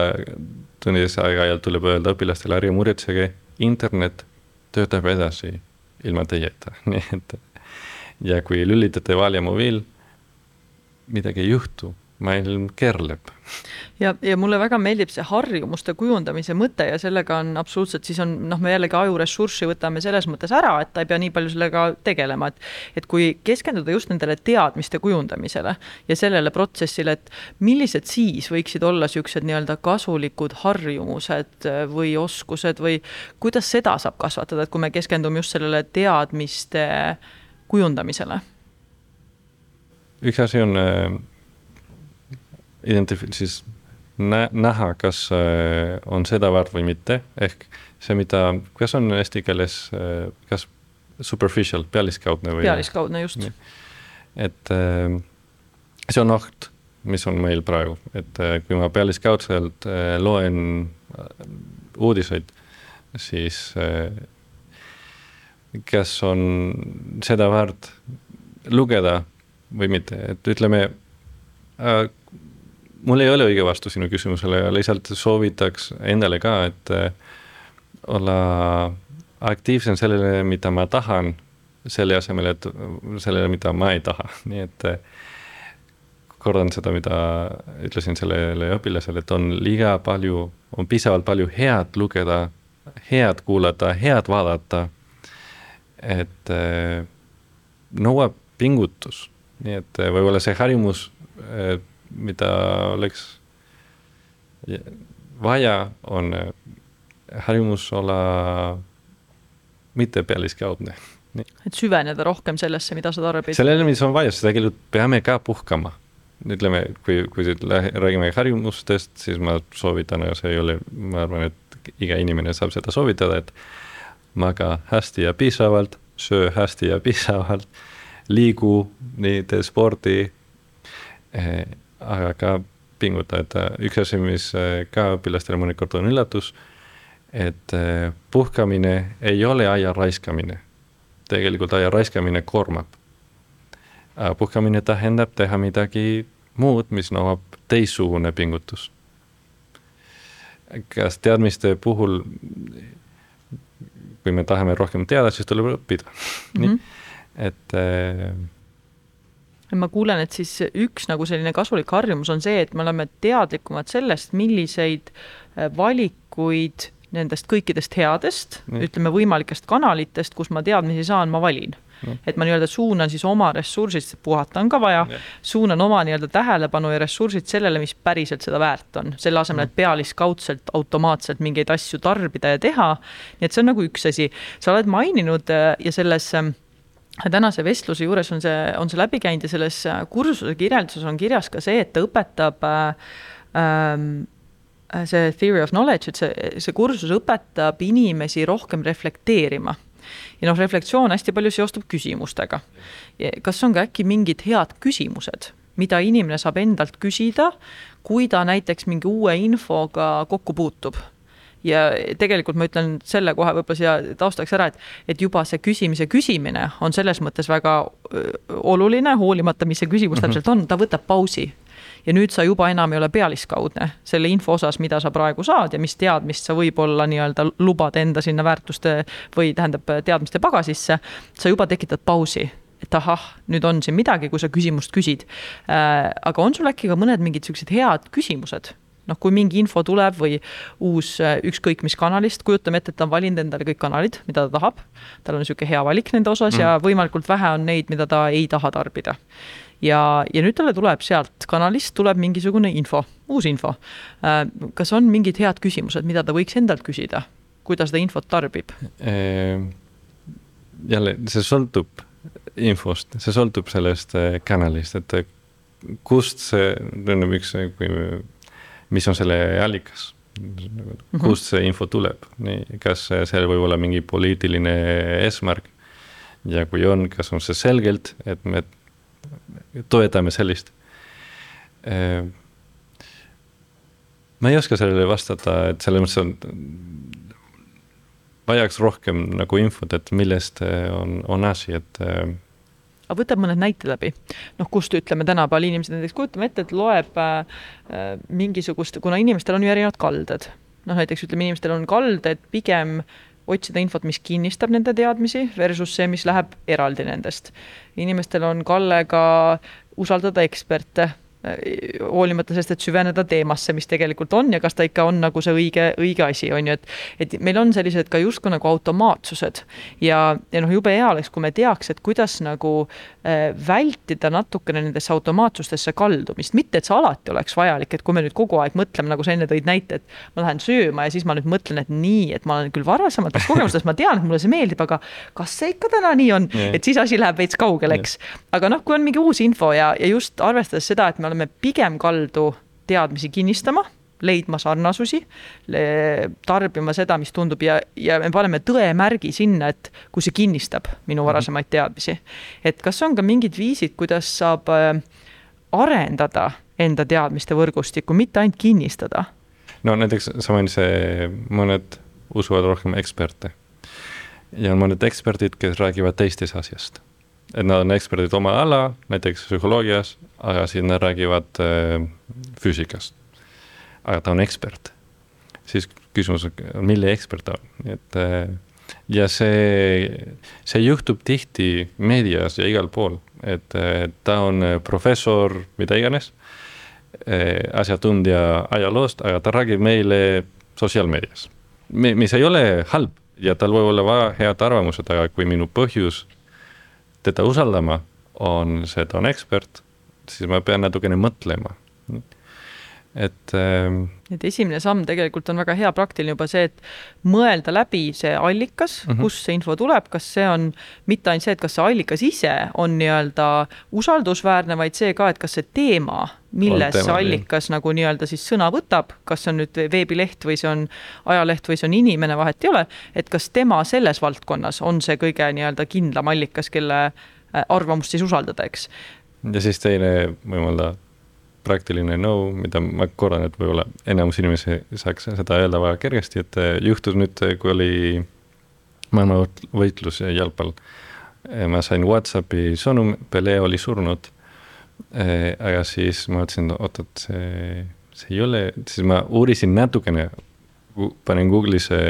tunnis aeg-ajalt tuleb öelda õpilastele, ärge muretsege, internet töötab edasi ilma teieta, nii et. ja kui lülitate valja mobiil, midagi ei juhtu maailm keerleb.
ja, ja mulle väga meeldib see harjumuste kujundamise mõte ja sellega on absoluutselt, siis on noh, me jällegi ajuressurssi võtame selles mõttes ära, et ta ei pea nii palju sellega tegelema, et et kui keskenduda just nendele teadmiste kujundamisele ja sellele protsessile, et millised siis võiksid olla niisugused nii-öelda kasulikud harjumused või oskused või kuidas seda saab kasvatada, et kui me keskendume just sellele teadmiste kujundamisele?
üks asi on identif-, siis nä-, näha, kas äh, on seda väärt või mitte, ehk see, mida, kas on eesti keeles, äh, kas superficial, pealiskaudne või?
pealiskaudne, just.
et äh, see on oht, mis on meil praegu, et kui ma pealiskaudselt loen uudiseid, siis kas on seda väärt lugeda või mitte, et ütleme mul ei ole õige vastus sinu küsimusele ja lihtsalt soovitaks endale ka, et äh, olla aktiivsem sellele, mida ma tahan, selle asemel, et sellele, mida ma ei taha, nii et äh, kordan seda, mida ütlesin sellele õpilasele, et on liiga palju, on piisavalt palju head lugeda, head kuulata, head vaadata. et äh, nõuab pingutus, nii et võib-olla see harjumus mida oleks vaja, on äh, harjumus olla mitte pealiskaudne.
et süveneda rohkem sellesse, mida sa tarbid.
sellele, mis on vaja, siis tegelikult peame ka puhkama. ütleme, kui, kui räägime harjumustest, siis ma soovitan, aga see ei ole, ma arvan, et iga inimene saab seda soovitada, et maga hästi ja piisavalt, söö hästi ja piisavalt, liigu, nii tee spordi eh, aga ka pingutada, üks asi, mis äh, ka õpilastele mõnikord on üllatus, et äh, puhkamine ei ole aja raiskamine. tegelikult aja raiskamine koormab. puhkamine tähendab teha midagi muud, mis nõuab teistsugune pingutus. kas teadmiste puhul, kui me tahame rohkem teada, siis tuleb õppida mm, -hmm. nii, mhm. et äh,
ma kuulen, et siis üks nagu selline kasulik harjumus on see, et me oleme teadlikumad sellest, milliseid äh, valikuid nendest kõikidest headest ütleme võimalikest kanalitest, kus ma teadmisi saan, ma valin. No.. et ma nii-öelda suunan siis oma ressursid, puhata on ka vaja, suunan oma nii-öelda tähelepanu ja ressursid sellele, mis päriselt seda väärt on, selle asemel, et pealiskaudselt automaatselt mingeid asju tarbida ja teha. nii et see on nagu üks asi, sa oled maininud äh, ja selles ähm, tänase vestluse juures on see, on see läbi käinud ja selles äh, kursuse kirjelduses on kirjas ka see, et ta õpetab äh, ähm, äh, see theory of knowledge, et see, see kursus õpetab inimesi rohkem reflekteerima. ja noh, reflektsioon hästi palju seostub küsimustega. kas on ka äkki mingid head küsimused, mida inimene saab endalt küsida, kui ta näiteks mingi uue infoga kokku puutub ja tegelikult ma ütlen selle kohe võib-olla siia taustaks ära, et, et juba see küsimise küsimine on selles mõttes väga oluline, hoolimata, mis see küsimus -hmm. täpselt on, ta võtab pausi. ja nüüd sa juba enam ei ole pealiskaudne selle info osas, mida sa praegu saad ja mis teadmist sa võib-olla nii-öelda lubad enda sinna väärtuste või tähendab teadmiste pagasisse. sa juba tekitad pausi et ahah, nüüd on siin midagi, kui sa küsimust küsid äh,. aga on sul äkki ka mõned mingid siuksed head küsimused noh, kui mingi info tuleb või uus äh, ükskõik mis kanalist, kujutame ette, et ta on valinud endale kõik kanalid, mida ta tahab. tal on niisugune hea valik nende osas mm. ja võimalikult vähe on neid, mida ta ei taha tarbida. ja, ja nüüd talle tuleb sealt kanalist tuleb mingisugune info, uus info. Äh, kas on mingid head küsimused, mida ta võiks endalt küsida, kui ta seda infot tarbib?
Ehm, jälle, see sõltub infost, see sõltub sellest äh, kanalist, et kust see, tähendab üks, kui mis on selle allikas -hmm. kust see info tuleb, nii, kas seal võib olla mingi poliitiline eesmärk ja kui on, kas on see selgelt, et me toetame sellist. Ehm, ma ei oska sellele vastata, et selles mõttes on, vajaks rohkem nagu infot, et millest on, on asi, et
aga võtab mõned näited läbi. noh, kust ütleme tänapäeval inimesed näiteks, kujutame ette, et loeb äh, mingisugust, kuna inimestel on ju erinevad kalded. noh, näiteks ütleme, inimestel on kalded pigem otsida infot, mis kinnistab nende teadmisi versus see, mis läheb eraldi nendest. inimestel on kalle ka usaldada eksperte hoolimata sellest, et süveneda teemasse, mis tegelikult on ja kas ta ikka on nagu see õige, õige asi, on ju, et et meil on sellised ka justkui nagu automaatsused. Ja, ja noh, jube hea oleks, kui me teaks, et kuidas nagu äh, vältida natukene nendesse automaatsustesse kaldumist, mitte et see alati oleks vajalik, et kui me nüüd kogu aeg mõtleme, nagu sa enne tõid näite, et ma lähen sööma ja siis ma nüüd mõtlen, et nii, et ma olen küll varasematest kogemustest, ma tean, et mulle see meeldib, aga kas see ikka täna nii on? Et siis asi läheb veits kaugele, eks. aga noh, kui on mingi uus info ja, ja just arvestades seda, et me oleme pigem kaldu teadmisi kinnistama, leidma sarnasusi, tarbima seda, mis tundub ja, ja me paneme tõemärgi sinna, et kui see kinnistab minu mhm. varasemaid teadmisi. et kas on ka mingid viisid, kuidas saab äh, arendada enda teadmiste võrgustikku, mitte ainult kinnistada?
no näiteks sa mainisid, mõned usuvad rohkem eksperte ja on mõned eksperdid, kes räägivad teistest asjast et nad on eksperdid oma ala, näiteks psühholoogias, aga siis nad räägivad äh, füüsikast. aga ta on ekspert. siis küsimus on, mille ekspert ta on, et äh, ja see, see juhtub tihti meedias ja igal pool, et äh, ta on professor, mida iganes äh,, asjatundja ajaloost, aga ta räägib meile sotsiaalmeedias. mis ei ole halb ja tal võib olla väga head arvamused, aga kui minu põhjus teda usaldama, on see, ta on ekspert, siis ma pean natukene mõtlema. Et ähm,.
et esimene samm tegelikult on väga hea praktiline juba see, et mõelda läbi see allikas mm, -hmm. kust see info tuleb, kas see on mitte ainult see, et kas see allikas ise on nii-öelda usaldusväärne, vaid see ka, et kas see teema milles see allikas nii. nagu nii-öelda siis sõna võtab, kas see on nüüd veebileht või see on ajaleht või see on inimene, vahet ei ole, et kas tema selles valdkonnas on see kõige nii-öelda kindlam allikas, kelle äh, arvamust siis usaldada, eks.
ja siis teine võib-olla praktiline nõu, mida ma kordan, et võib-olla enamus inimesi saaks seda öelda väga kergesti, et äh, juhtus nüüd, kui oli maailmavõitlus jalgpall. ma sain Whatsappi sõnum, Pele oli surnud aga siis ma mõtlesin, oot, et see, see ei ole, siis ma uurisin natukene, panin Google'isse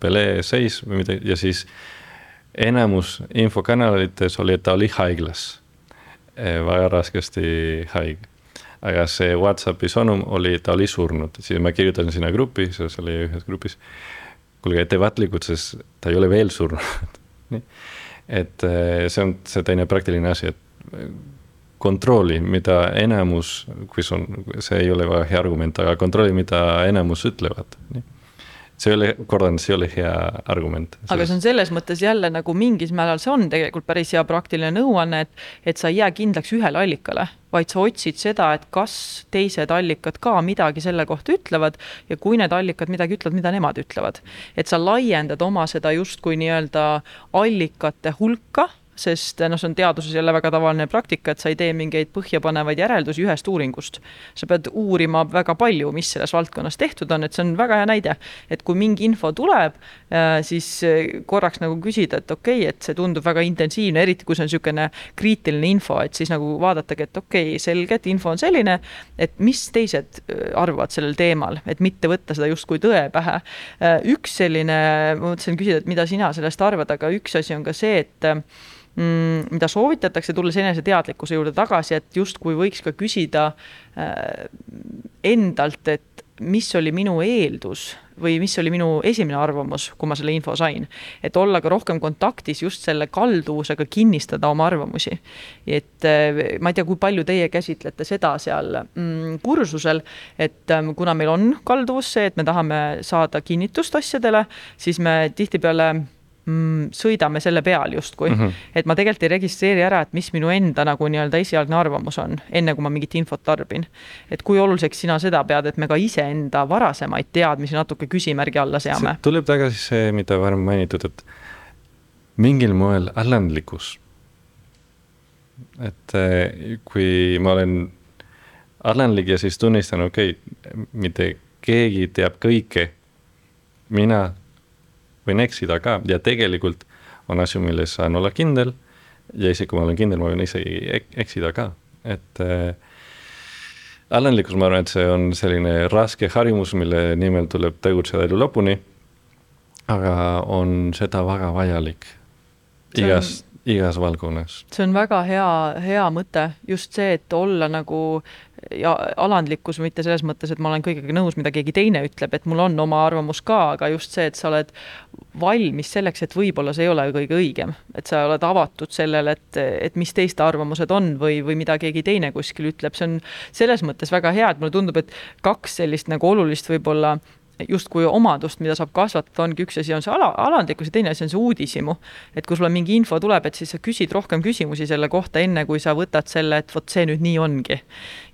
Pele seis või midagi ja siis enamus infokanalites oli, et ta oli haiglas. Väga raskesti haige. Aga see Whatsappi sõnum oli, ta oli surnud, siis ma kirjutasin sinna gruppi, see oli ühes grupis. kuulge, ettevaatlikud, sest ta ei ole veel surnud nii et eh, see on see teine praktiline asi, et eh, kontrolli, mida enamus, kui see on, see ei ole väga hea argument, aga kontrolli, mida enamus ütlevad. See ei ole, kordan, see ei ole hea argument.
aga see on selles mõttes jälle nagu mingis määral, see on tegelikult päris hea praktiline nõuanne, et, et sa ei jää kindlaks ühele allikale, vaid sa otsid seda, et kas teised allikad ka midagi selle kohta ütlevad ja kui need allikad midagi ütlevad, mida nemad ütlevad. et sa laiendad oma seda justkui nii-öelda allikate hulka sest noh, see on teaduses jälle väga tavaline praktika, et sa ei tee mingeid põhjapanevaid järeldusi ühest uuringust. sa pead uurima väga palju, mis selles valdkonnas tehtud on, et see on väga hea näide. et kui mingi info tuleb, äh, siis äh, korraks nagu küsida, et okei okay,, et see tundub väga intensiivne, eriti kui see on niisugune kriitiline info, et siis nagu vaadatagi, et okei okay,, selge, et info on selline, et mis teised äh, arvavad sellel teemal, et mitte võtta seda justkui tõe pähe. üks selline, ma mõtlesin küsida, et mida sina sellest arvad, aga üks asi on ka see, et mida soovitatakse, tulles eneseteadlikkuse juurde tagasi, et justkui võiks ka küsida äh, endalt, et mis oli minu eeldus või mis oli minu esimene arvamus, kui ma selle info sain. et olla ka rohkem kontaktis just selle kalduvusega kinnistada oma arvamusi. et äh, ma ei tea, kui palju teie käsitlete seda seal mm, kursusel, et ähm, kuna meil on kalduvus see, et me tahame saada kinnitust asjadele, siis me tihtipeale mm, sõidame selle peal justkui mm. -hmm. et ma tegelikult ei registreeri ära, et mis minu enda nagu nii-öelda esialgne arvamus on, enne kui ma mingit infot tarbin. et kui oluliseks sina seda pead, et me ka iseenda varasemaid teadmisi natuke küsimärgi alla seame?
tuleb tagasi see, mida varem mainitud, et mingil moel alandlikkus. et eh, kui ma olen alandlik ja siis tunnistan, okei okay,, mitte keegi teab kõike, mina võin eksida ka ja tegelikult on asju, milles saan olla kindel ja isegi kui ma olen kindel, ma võin isegi ek eksida ka, et äh, alandlikkus, ma arvan, et see on selline raske harjumus, mille nimel tuleb tegutseda elu lõpuni. aga on seda väga vajalik igas on igas valdkonnas.
see on väga hea, hea mõte, just see, et olla nagu ja alandlikkus mitte selles mõttes, et ma olen kõigega nõus, mida keegi teine ütleb, et mul on oma arvamus ka, aga just see, et sa oled valmis selleks, et võib-olla see ei ole kõige õigem, et sa oled avatud sellele, et, et mis teiste arvamused on või, või mida keegi teine kuskil ütleb, see on selles mõttes väga hea, et mulle tundub, et kaks sellist nagu olulist võib-olla justkui omadust, mida saab kasvatada, ongi üks asi on see ala, alandlikkus ja teine asi on see uudishimu. et kui sulle mingi info tuleb, et siis sa küsid rohkem küsimusi selle kohta, enne kui sa võtad selle, et vot see nüüd nii ongi.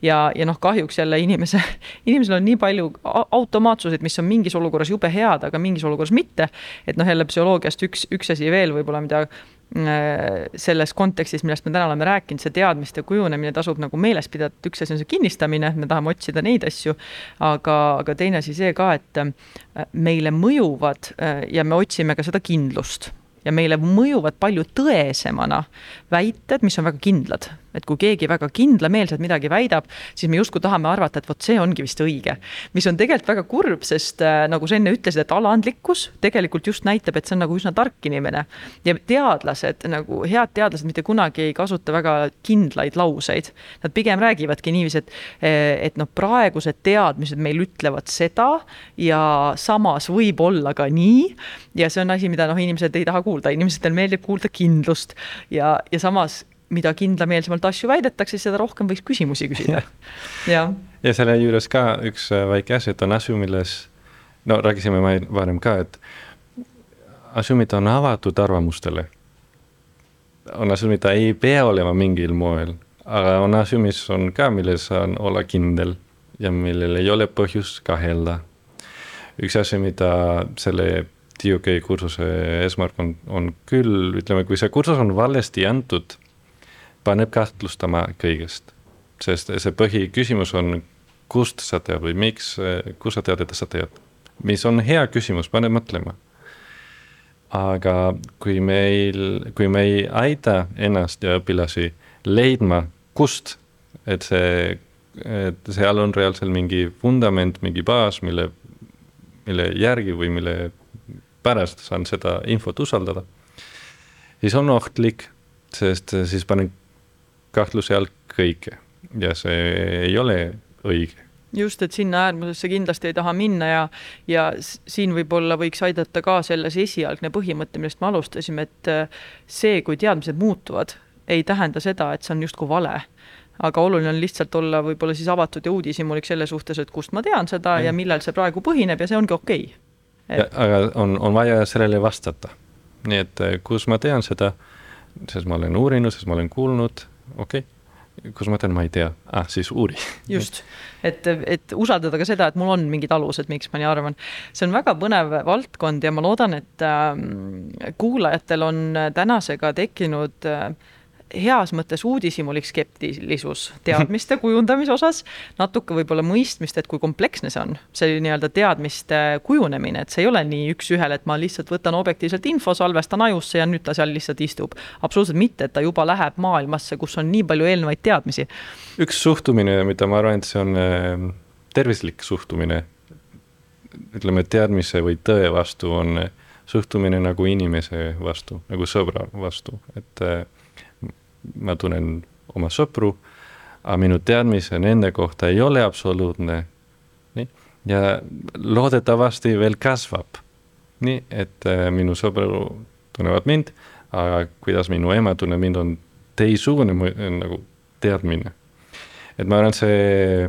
ja, ja noh, kahjuks jälle inimese, inimesel on nii palju automaatsuseid, mis on mingis olukorras jube head, aga mingis olukorras mitte. et noh, jälle psühholoogiast üks, üks asi veel võib-olla, mida selles kontekstis, millest me täna oleme rääkinud, see teadmiste kujunemine tasub nagu meeles pidada, et üks asi on see kinnistamine, me tahame otsida neid asju, aga, aga teine asi see ka, et äh, meile mõjuvad äh, ja me otsime ka seda kindlust ja meile mõjuvad palju tõesemana väited, mis on väga kindlad. Et kui keegi väga kindlameelselt midagi väidab, siis me justkui tahame arvata, et vot see ongi vist õige. mis on tegelikult väga kurb, sest äh, nagu sa enne ütlesid, et alandlikkus tegelikult just näitab, et see on nagu üsna tark inimene. ja teadlased nagu, head teadlased mitte kunagi ei kasuta väga kindlaid lauseid. Nad pigem räägivadki niiviisi, et, et noh, praegused teadmised meil ütlevad seda ja samas võib olla ka nii. ja see on asi, mida noh, inimesed ei taha kuulda, inimestele meeldib kuulda kindlust ja, ja samas mida kindlameelsemalt asju väidetakse, seda rohkem võiks küsimusi küsida.
ja, ja selle juures ka üks äh, väike asi, et on asju, milles, no rääkisime varem ka, et asju, mida on avatud arvamustele. on asju, mida ei pea olema mingil moel, aga on asju, mis on ka, milles saan olla kindel ja millel ei ole põhjust kahelda. üks asi, mida selle DOK kursuse eesmärk on, on küll, ütleme, kui see kursus on valesti antud, paneb kahtlustama kõigest. sest see põhiküsimus on, kust sa tead või miks, kust sa tead, et sa tead. mis on hea küsimus, paneb mõtlema. aga kui meil, kui me ei aita ennast ja õpilasi leidma, kust, et see, et seal on reaalselt mingi vundament, mingi baas, mille, mille järgi või mille pärast saan seda infot usaldada, siis on ohtlik, sest siis panen kahtluse all kõike ja see ei ole õige.
just, et sinna äärmusesse kindlasti ei taha minna ja, ja siin võib-olla võiks aidata ka selles esialgne põhimõte, millest me alustasime, et äh, see, kui teadmised muutuvad, ei tähenda seda, et see on justkui vale. aga oluline on lihtsalt olla võib-olla siis avatud ja uudishimulik selle suhtes, et kust ma tean seda ja, ja millel see praegu põhineb ja see ongi okei
okay. et.... aga on, on vaja sellele vastata. nii et äh, kus ma tean seda, sest ma olen uurinud, sest ma olen kuulnud, okei okay kus ma ütlen, ma ei tea, ah siis uuri.
just, et, et usaldada ka seda, et mul on mingid alused, miks ma nii arvan. see on väga põnev valdkond ja ma loodan, et äh, kuulajatel on tänasega tekkinud äh, heas mõttes uudishimulik skeptilisus teadmiste kujundamise osas, natuke võib-olla mõistmist, et kui kompleksne see on, see nii-öelda teadmiste kujunemine, et see ei ole nii üks-ühele, et ma lihtsalt võtan objektiivselt info, salvestan ajusse ja nüüd ta seal lihtsalt istub. absoluutselt mitte, et ta juba läheb maailmasse, kus on nii palju eelnevaid teadmisi.
üks suhtumine, mida ma arvan, et see on äh, tervislik suhtumine, ütleme, teadmise või tõe vastu on suhtumine nagu inimese vastu, nagu sõbra vastu, et äh, ma tunnen oma sõpru, aga minu teadmise nende kohta ei ole absoluutne. nii, ja loodetavasti veel kasvab. nii, et äh, minu sõbru tunnevad mind, aga kuidas minu ema tunneb mind, on teistsugune nagu teadmine. et ma arvan, see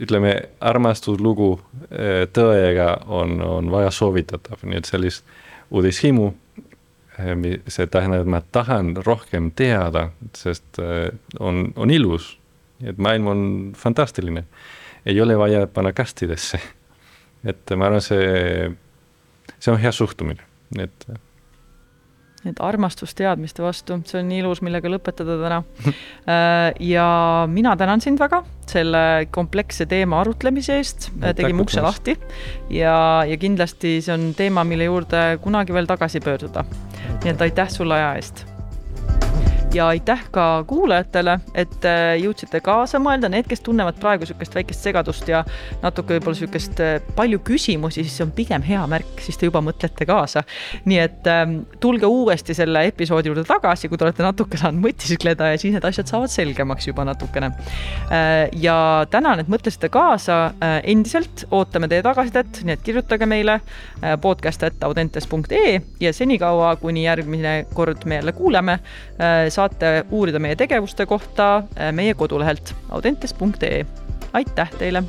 ütleme, armastuslugu äh, tõega on, on vaja soovitatav, nii et sellist uudishimu see tähendab, et ma tahan rohkem teada, sest eh, on, on ilus. et maailm on fantastiline. ei ole vaja panna kastidesse. et ma arvan, see, see on hea suhtumine, et
et armastus teadmiste vastu, see on ilus, millega lõpetada täna. Äh, ja mina tänan sind väga selle kompleksse teema arutlemise eest, tegime ukse lahti ja, ja kindlasti see on teema, mille juurde kunagi veel tagasi pöörduda. Nii et aitäh sulle aja eest ja aitäh ka kuulajatele, et äh, jõudsite kaasa mõelda, need, kes tunnevad praegu niisugust väikest segadust ja natuke võib-olla niisugust äh, palju küsimusi, siis see on pigem hea märk, siis te juba mõtlete kaasa. nii et ähm, tulge uuesti selle episoodi juurde tagasi, kui te olete natuke saanud mõtiskleda ja siis need asjad saavad selgemaks juba natukene. Äh, ja tänan, et mõtlesite kaasa, endiselt ootame teie tagasisidet, nii et kirjutage meile podcast.audentes.ee ja senikaua, kuni järgmine kord me jälle kuuleme, saate saate uurida meie tegevuste kohta äh, meie kodulehelt audentes.ee. aitäh teile!